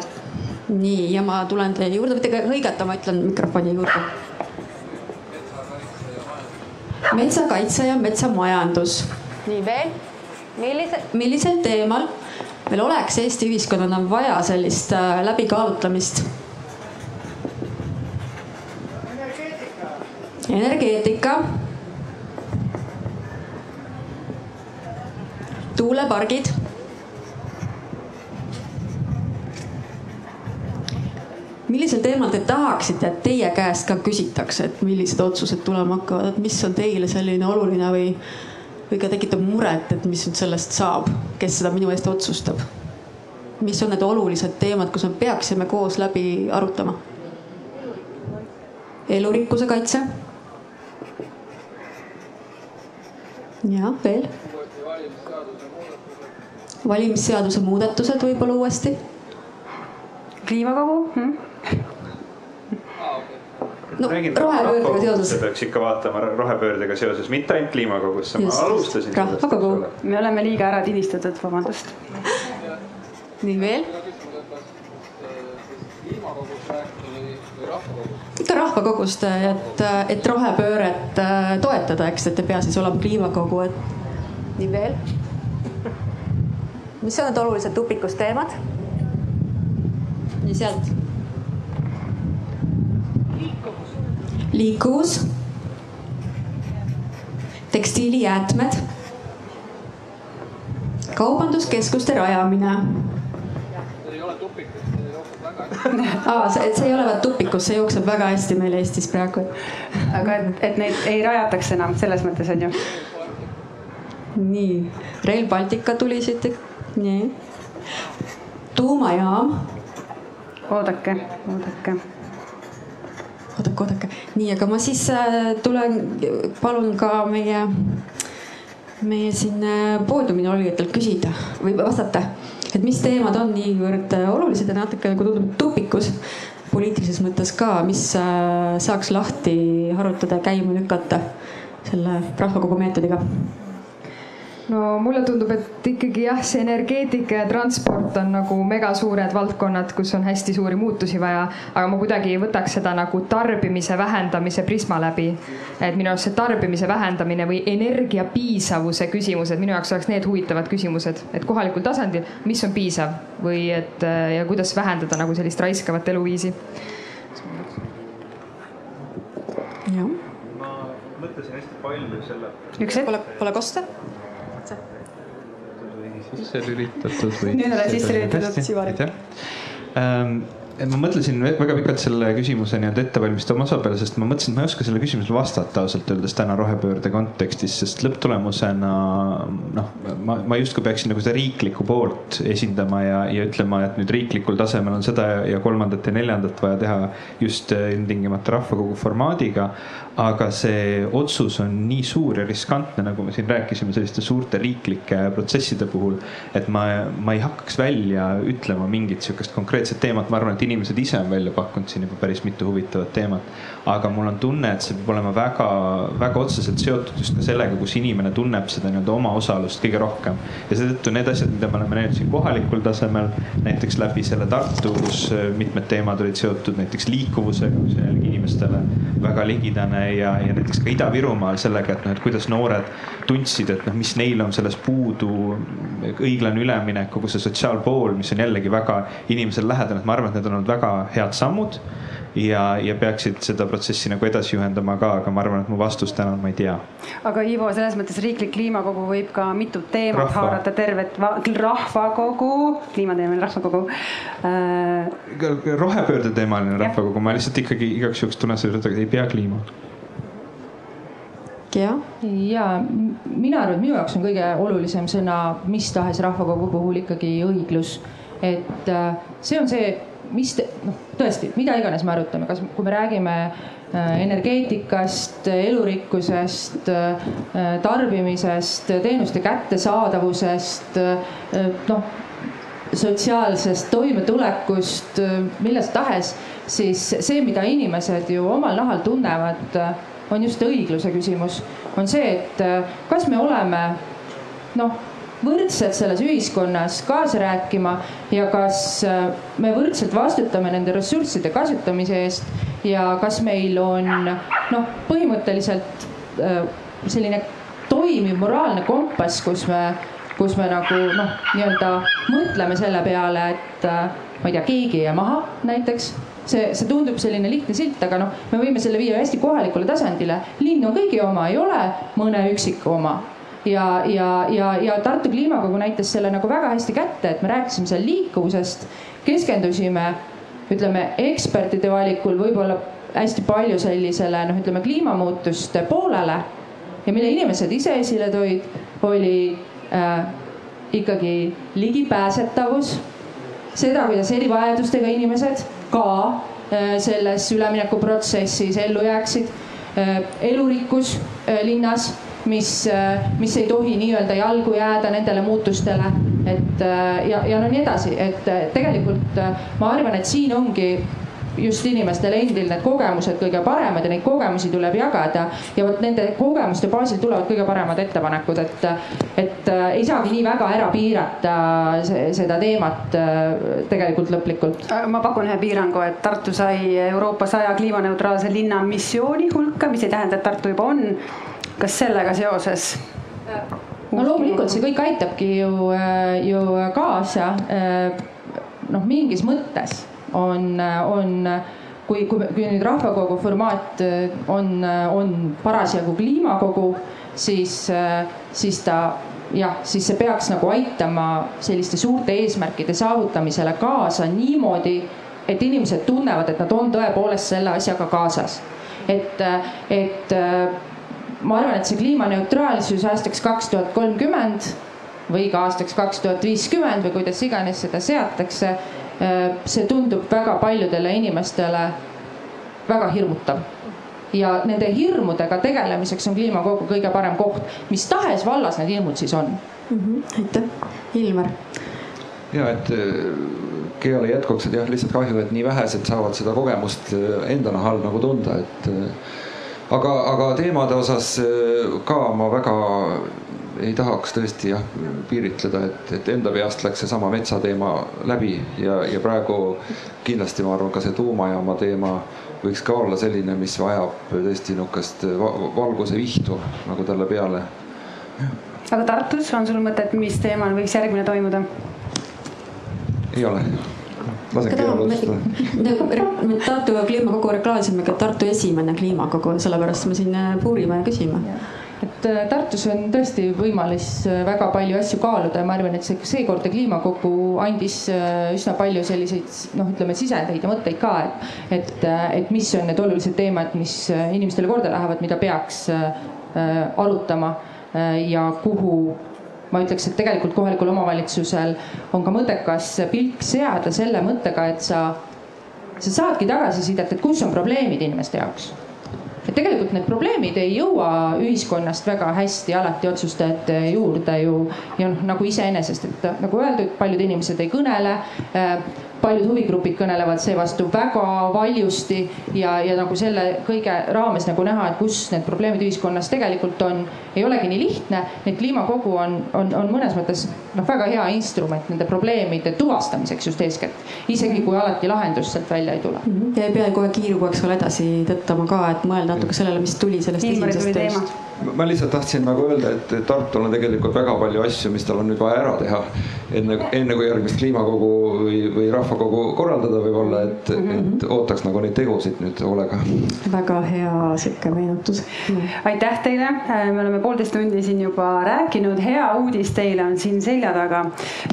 nii, ja ma tulen teie juurde, ka hõigata, ma ütlen mikrofoni juurde. Metsakaitse ja metsamajandus. nii veel, millise, millisel teemal meil oleks Eesti ühiskonnana vaja sellist äh, läbikaalutlemist energeetika, tuulepargid. Millisel teemal te tahaksite, et teie käest ka küsitakse, et millised otsused tulema hakkavad, et mis on teile selline oluline või, või ka tekitab muret, et mis nüüd sellest saab, kes seda minu eest otsustab? mis on need olulised teemad, kus me peaksime koos läbi arutama? elurikkuse kaitse ja veel? valimisseaduse muudatused võib-olla uuesti? kliimakogu hm?? No rohepöördega seoses. peaks ikka vaatama rohepöördega seoses, mitte ainult kliimakogusse, ma alustasin. rahvakogu, me oleme liiga ära tinistatud, vabandust. nii veel? ikka rahvakogust, et, et rohepööret äh, toetada, eks, et ei pea siis olema kliimakogu, et nii veel. mis on need olulised tupikusteemad? nii sealt. Liikuvus. tekstiilijäätmed. kaubanduskeskuste rajamine aa, see, see ei ole vaat tupikus, see jookseb väga hästi meil Eestis praegu. aga et, et neid ei rajataks enam, selles mõttes on ju. nii, Rail Baltica tuli siit, nii. tuumajaam. oodake, oodake oodake, oodake, nii, aga ma siis äh, tulen, palun ka meie, meie siin äh, poodiumil olijatelt küsida või vastata et mis teemad on niivõrd äh, olulised ja natuke nagu tundub tupikus poliitilises mõttes ka, mis saaks lahti harutada käima lükata selle rahvakogu meetodiga? No mulle tundub, et ikkagi jah, see energeetika ja transport on nagu megasuured valdkonnad, kus on hästi suuri muutusi vaja, aga ma kuidagi ei võtaks seda nagu tarbimise vähendamise prisma läbi. et minu arust see tarbimise vähendamine või energia piisavuse küsimused, minu jaoks oleks need huvitavad küsimused, et kohalikul tasandil, mis on piisav või et ja kuidas vähendada nagu sellist raiskavat eluviisi. jah ma mõtlesin hästi palju selle. üks hetk. Pole, pole kosta? Sisse lülitatud või? Nüüd olen sisse lülitatud. Sivarik. Ähm, et ma mõtlesin väga pikalt selle küsimuse nii-öelda ettevalmistava osa peale, sest ma mõtlesin, et ma ei oska sellele küsimusele vastata ausalt öeldes täna rohepöörde kontekstis, sest lõpptulemusena noh, ma, ma justkui peaksin nagu seda riiklikku poolt esindama ja, ja ütlema, et nüüd riiklikul tasemel on seda ja kolmandat ja neljandat vaja teha just ilmtingimata rahvakogu formaadiga aga see otsus on nii suur ja riskantne, nagu me siin rääkisime selliste suurte riiklike protsesside puhul. et ma, ma ei hakkaks välja ütlema mingit sihukest konkreetset teemat, ma arvan, et inimesed ise on välja pakkunud siin juba päris mitu huvitavat teemat. aga mul on tunne, et see peab olema väga, väga otseselt seotud just ka sellega, kus inimene tunneb seda nii-öelda omaosalust kõige rohkem. ja seetõttu need asjad, mida me oleme näinud siin kohalikul tasemel, näiteks läbi selle Tartus mitmed teemad olid seotud näiteks liikuvusega, mis on jällegi inimestele väga ligidane ja, ja näiteks ka Ida-Virumaal sellega, et noh, et kuidas noored tundsid, et noh, mis neil on selles puudu, õiglane üleminek, kogu see sotsiaalpool, mis on jällegi väga inimesele lähedane, et ma arvan, et need on olnud väga head sammud ja, ja peaksid seda protsessi nagu edasi juhendama ka, aga ma arvan, et mu vastus täna on, ma ei tea. aga Ivo, selles mõttes riiklik kliimakogu võib ka mitut teemat Rahva. haarata, tervet rahvakogu, kliimateemaline rahvakogu äh.... rohepöörde teemaline rahvakogu, ma lihtsalt ikkagi igaks juhuks tunnen selle, et ei pea kliima ja, ja mina arvan, et minu jaoks on kõige olulisem sõna mis tahes rahvakogu puhul ikkagi õiglus. et äh, see on see, mis noh, tõesti, mida iganes me arutame, kas, kui me räägime äh, energeetikast, elurikkusest, äh, tarbimisest, teenuste kättesaadavusest, noh sotsiaalsest toimetulekust, millest tahes, siis see, mida inimesed ju omal nahal tunnevad on just õigluse küsimus. on see, et äh, kas me oleme noh, võrdselt selles ühiskonnas kaasa rääkima ja kas äh, me võrdselt vastutame nende ressursside kasutamise eest ja kas meil on noh, põhimõtteliselt äh, selline toimiv moraalne kompass, kus me, kus me nagu noh, nii-öelda mõtleme selle peale, et ma ei tea, keegi ei jää maha näiteks see, see tundub selline lihtne silt, aga noh, me võime selle viia hästi kohalikule tasandile. linn on kõigi oma, ei ole mõne üksiku oma. Ja, ja, ja, ja Tartu kliimakogu näitas selle nagu väga hästi kätte, et me rääkisime seal liikuvusest, keskendusime ütleme ekspertide valikul võib-olla hästi palju sellisele noh, ütleme kliimamuutuste poolele. Ja mille inimesed ise esile toid, oli äh, ikkagi ligipääsetavus, seda, kuidas erivajadustega inimesed ka äh, selles üleminekuprotsessis ellu jääksid. Äh, elurikkus äh, linnas, mis, mis ei tohi nii-öelda jalgu jääda nendele muutustele, et ja, ja no nii edasi, et tegelikult ma arvan, et siin ongi just inimestel endil need kogemused kõige paremad ja neid kogemusi tuleb jagada. ja vot nende kogemuste baasil tulevad kõige paremad ettepanekud, et, et äh, ei saagi nii väga ära piirata seda teemat äh, tegelikult lõplikult. ma pakun ühe piirangu, et Tartu sai Euroopa saja kliimaneutraalse linna missiooni hulka, mis ei tähenda, et Tartu juba on. kas sellega seoses? no loomulikult see kõik aitabki ju, äh, ju kaasa noh, mingis mõttes on, on kui, kui, kui nüüd rahvakogu formaat äh, on, on parasjagu kliimakogu, siis, äh, siis ta jah, siis see peaks nagu aitama selliste suurte eesmärkide saavutamisele kaasa niimoodi, et inimesed tunnevad, et nad on tõepoolest selle asjaga kaasas. et, et ma arvan, et see kliimaneutraalsus aastaks kaks tuhat kolmkümmend või ka aastaks kaks tuhat viiskümmend või kuidas iganes seda seatakse see tundub väga paljudele inimestele väga hirmutav ja nende hirmudega tegelemiseks on kliimakogu kõige parem koht, mis tahes vallas need hirmud siis on mm. -hmm. aitäh, Ilmar. ja et äh, jätkuks, et jah, lihtsalt kahju, et nii vähesed saavad seda kogemust äh, enda nahal nagu tunda, et aga, aga teemade osas ka ma väga ei tahaks tõesti jah piiritleda, et, et enda peast läks seesama metsateema läbi ja, ja praegu kindlasti ma arvan, ka see tuumajaama teema võiks ka olla selline, mis vajab tõesti niisugust valguse vihtu nagu talle peale. aga Tartus on sul mõtet, mis teemal võiks järgmine toimuda? ei ole me Tartu kliimakogu reklaamisime ka Tartu esimene kliimakogu, sellepärast me siin äh, puurime ja küsime et äh, Tartus on tõesti võimalus äh, väga palju asju kaaluda ja ma arvan, et see seekordne kliimakogu andis üsna palju selliseid noh, ütleme sisendeid ja mõtteid ka, et, et, et mis on need olulised teemad, mis inimestele korda lähevad, mida peaks arutama ja kuhu ma ütleks, et tegelikult kohalikul omavalitsusel on ka mõttekas pilk seada selle mõttega, et sa, sa saadki tagasisidet, et kus on probleemid inimeste jaoks. Et tegelikult need probleemid ei jõua ühiskonnast väga hästi alati otsustajate juurde ju ja noh, nagu iseenesest, et nagu öeldud, paljud inimesed ei kõnele paljud huvigrupid kõnelevad seevastu väga valjusti ja, ja nagu selle kõige raames nagu näha, et kus need probleemid ühiskonnas tegelikult on, ei olegi nii lihtne. et kliimakogu on, on, on mõnes mõttes noh, väga hea instrument nende probleemide tuvastamiseks just eeskätt, isegi kui alati lahendust sealt välja ei tule mm. -hmm. ja ei pea kogu aeg kiiruga, eks ole, edasi tõttama ka, et mõelda natuke sellele, mis tuli sellest esimesest tööst ma lihtsalt tahtsin nagu öelda, et Tartul on tegelikult väga palju asju, mis tal on nüüd vaja ära teha. enne, enne kui järgmist kliimakogu või, või rahvakogu korraldada võib-olla, et mm, -hmm. et ootaks nagu neid tegusid nüüd hoolega. väga hea sihuke meenutus mm.. aitäh teile, me oleme poolteist tundi siin juba rääkinud, hea uudis teile on siin selja taga.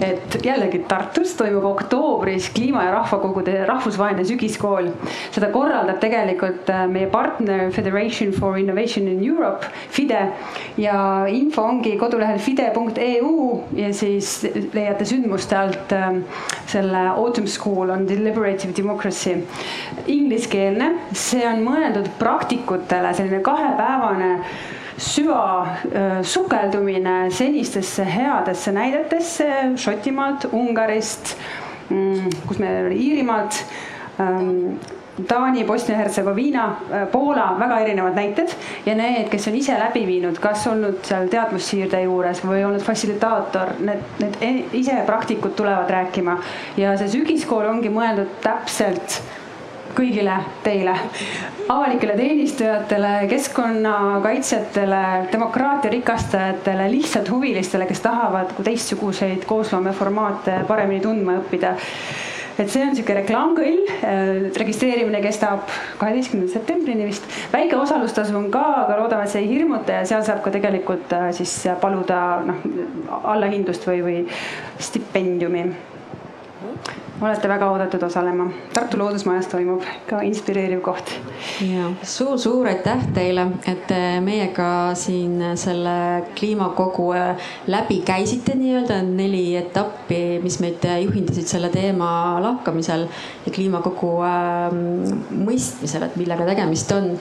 et jällegi Tartus toimub oktoobris kliima ja rahvakogude rahvusvaheline sügiskool. seda korraldab tegelikult äh, meie partner Federation for Innovation in Europe FIDE ja info ongi kodulehel fide.eu ja siis leiate sündmuste alt äh, selle Autumn School on deliberative democracy. Ingliskeelne, see on mõeldud praktikutele, selline kahepäevane süva äh, senistesse headesse näidetesse Šotimaalt, Ungarist, mm, kus me Iirimaalt ähm, Taani, Bosnia-Hertsegoviina, äh, Poola, väga erinevad näited. Ja need, kes on ise läbi viinud, kas olnud seal teadmussiirde juures või olnud fassilitaator, need, need e-, ise praktikud tulevad rääkima. Ja see sügiskool ongi mõeldud täpselt kõigile teile, avalikele teenistujatele, keskkonnakaitsjatele, demokraatia rikastajatele, lihtsalt huvilistele, kes tahavad teistsuguseid koosloomeformaate paremini tundma õppida et see on niisugune reklaamkõll, äh, registreerimine kestab kaheteistkümnenda septembrini vist. väike osalustasu on ka, aga loodame, et see ei hirmuta ja seal saab ka tegelikult äh, siis paluda noh, allahindlust või, või stipendiumi olete väga oodatud osalema. Tartu Loodusmajas toimub ka inspireeriv koht. ja suur-suur aitäh teile, et te meiega siin selle kliimakogu äh, läbi käisite nii-öelda neli etappi, mis meid juhindasid selle teema lahkamisel ja kliimakogu äh, mõistmisel, et millega tegemist on.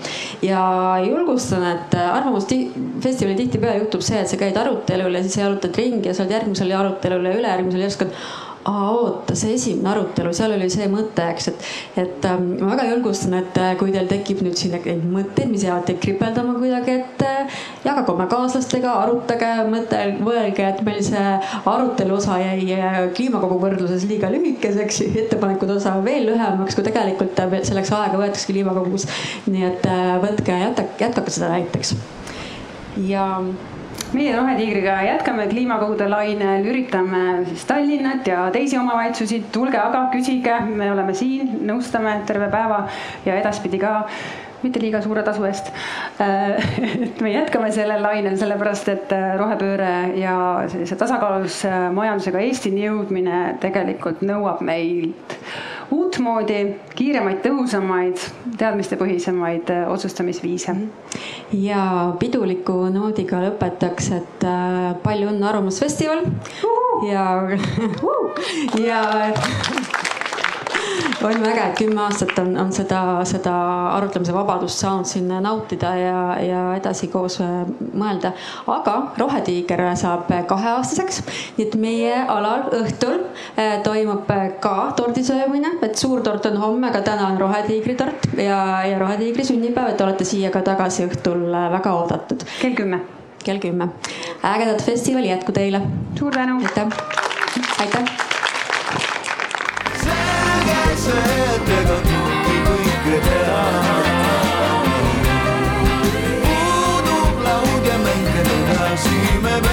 ja julgustan, et Arvamusfestivalil tihtipeale juhtub see, et sa käid arutelul ja siis sa jalutad ringi ja sa oled järgmisel arutelul ja ülejärgmisel järsku oota, see esimene arutelu, seal oli see mõte, eks, et, et ähm, ma väga julgustan, et äh, kui teil tekib nüüd siin neid mõtteid, mis jäävad teid kripeldama kuidagi, et äh, jagage oma kaaslastega, arutage, mõtle, mõelge, et meil see arutelu osa jäi äh, kliimakogu võrdluses liiga lühikeseks, ettepanekud osa veel lühemaks, kui tegelikult selleks aega võetakse kliimakogus. nii et võtke, jätkake seda näiteks. ja meie Rohetiigriga jätkame kliimakogude lainel, üritame siis Tallinnat ja teisi omavalitsusi, tulge aga küsige, me oleme siin, nõustame terve päeva ja edaspidi ka mitte liiga suure tasu eest. et me jätkame sellel lainel, sellepärast et äh, rohepööre ja sellise tasakaalus äh, majandusega Eestini jõudmine tegelikult nõuab meilt uutmoodi, kiiremaid, tõhusamaid, teadmistepõhisemaid äh, otsustamisviise. ja piduliku noodiga lõpetaks, et äh, palju õnne Arvamusfestival! Ja ja on väga, et kümme aastat on, on seda, seda arutlemise vabadust saanud siin nautida ja, ja edasi koos äh, mõelda. aga Rohetiiger saab kaheaastaseks, nii et meie alal õhtul äh, toimub ka tordisöömine, et suur tort on homme, aga täna on Rohetiigri tort ja, ja Rohetiigri sünnipäev, et olete siia ka tagasi õhtul äh, väga oodatud. kell kümme kell kümme. ägedat festivali jätku teile. suur tänu. aitäh, aitäh katsetega kõiki kõike teha. puudub laud ja mäng, edasi me peame.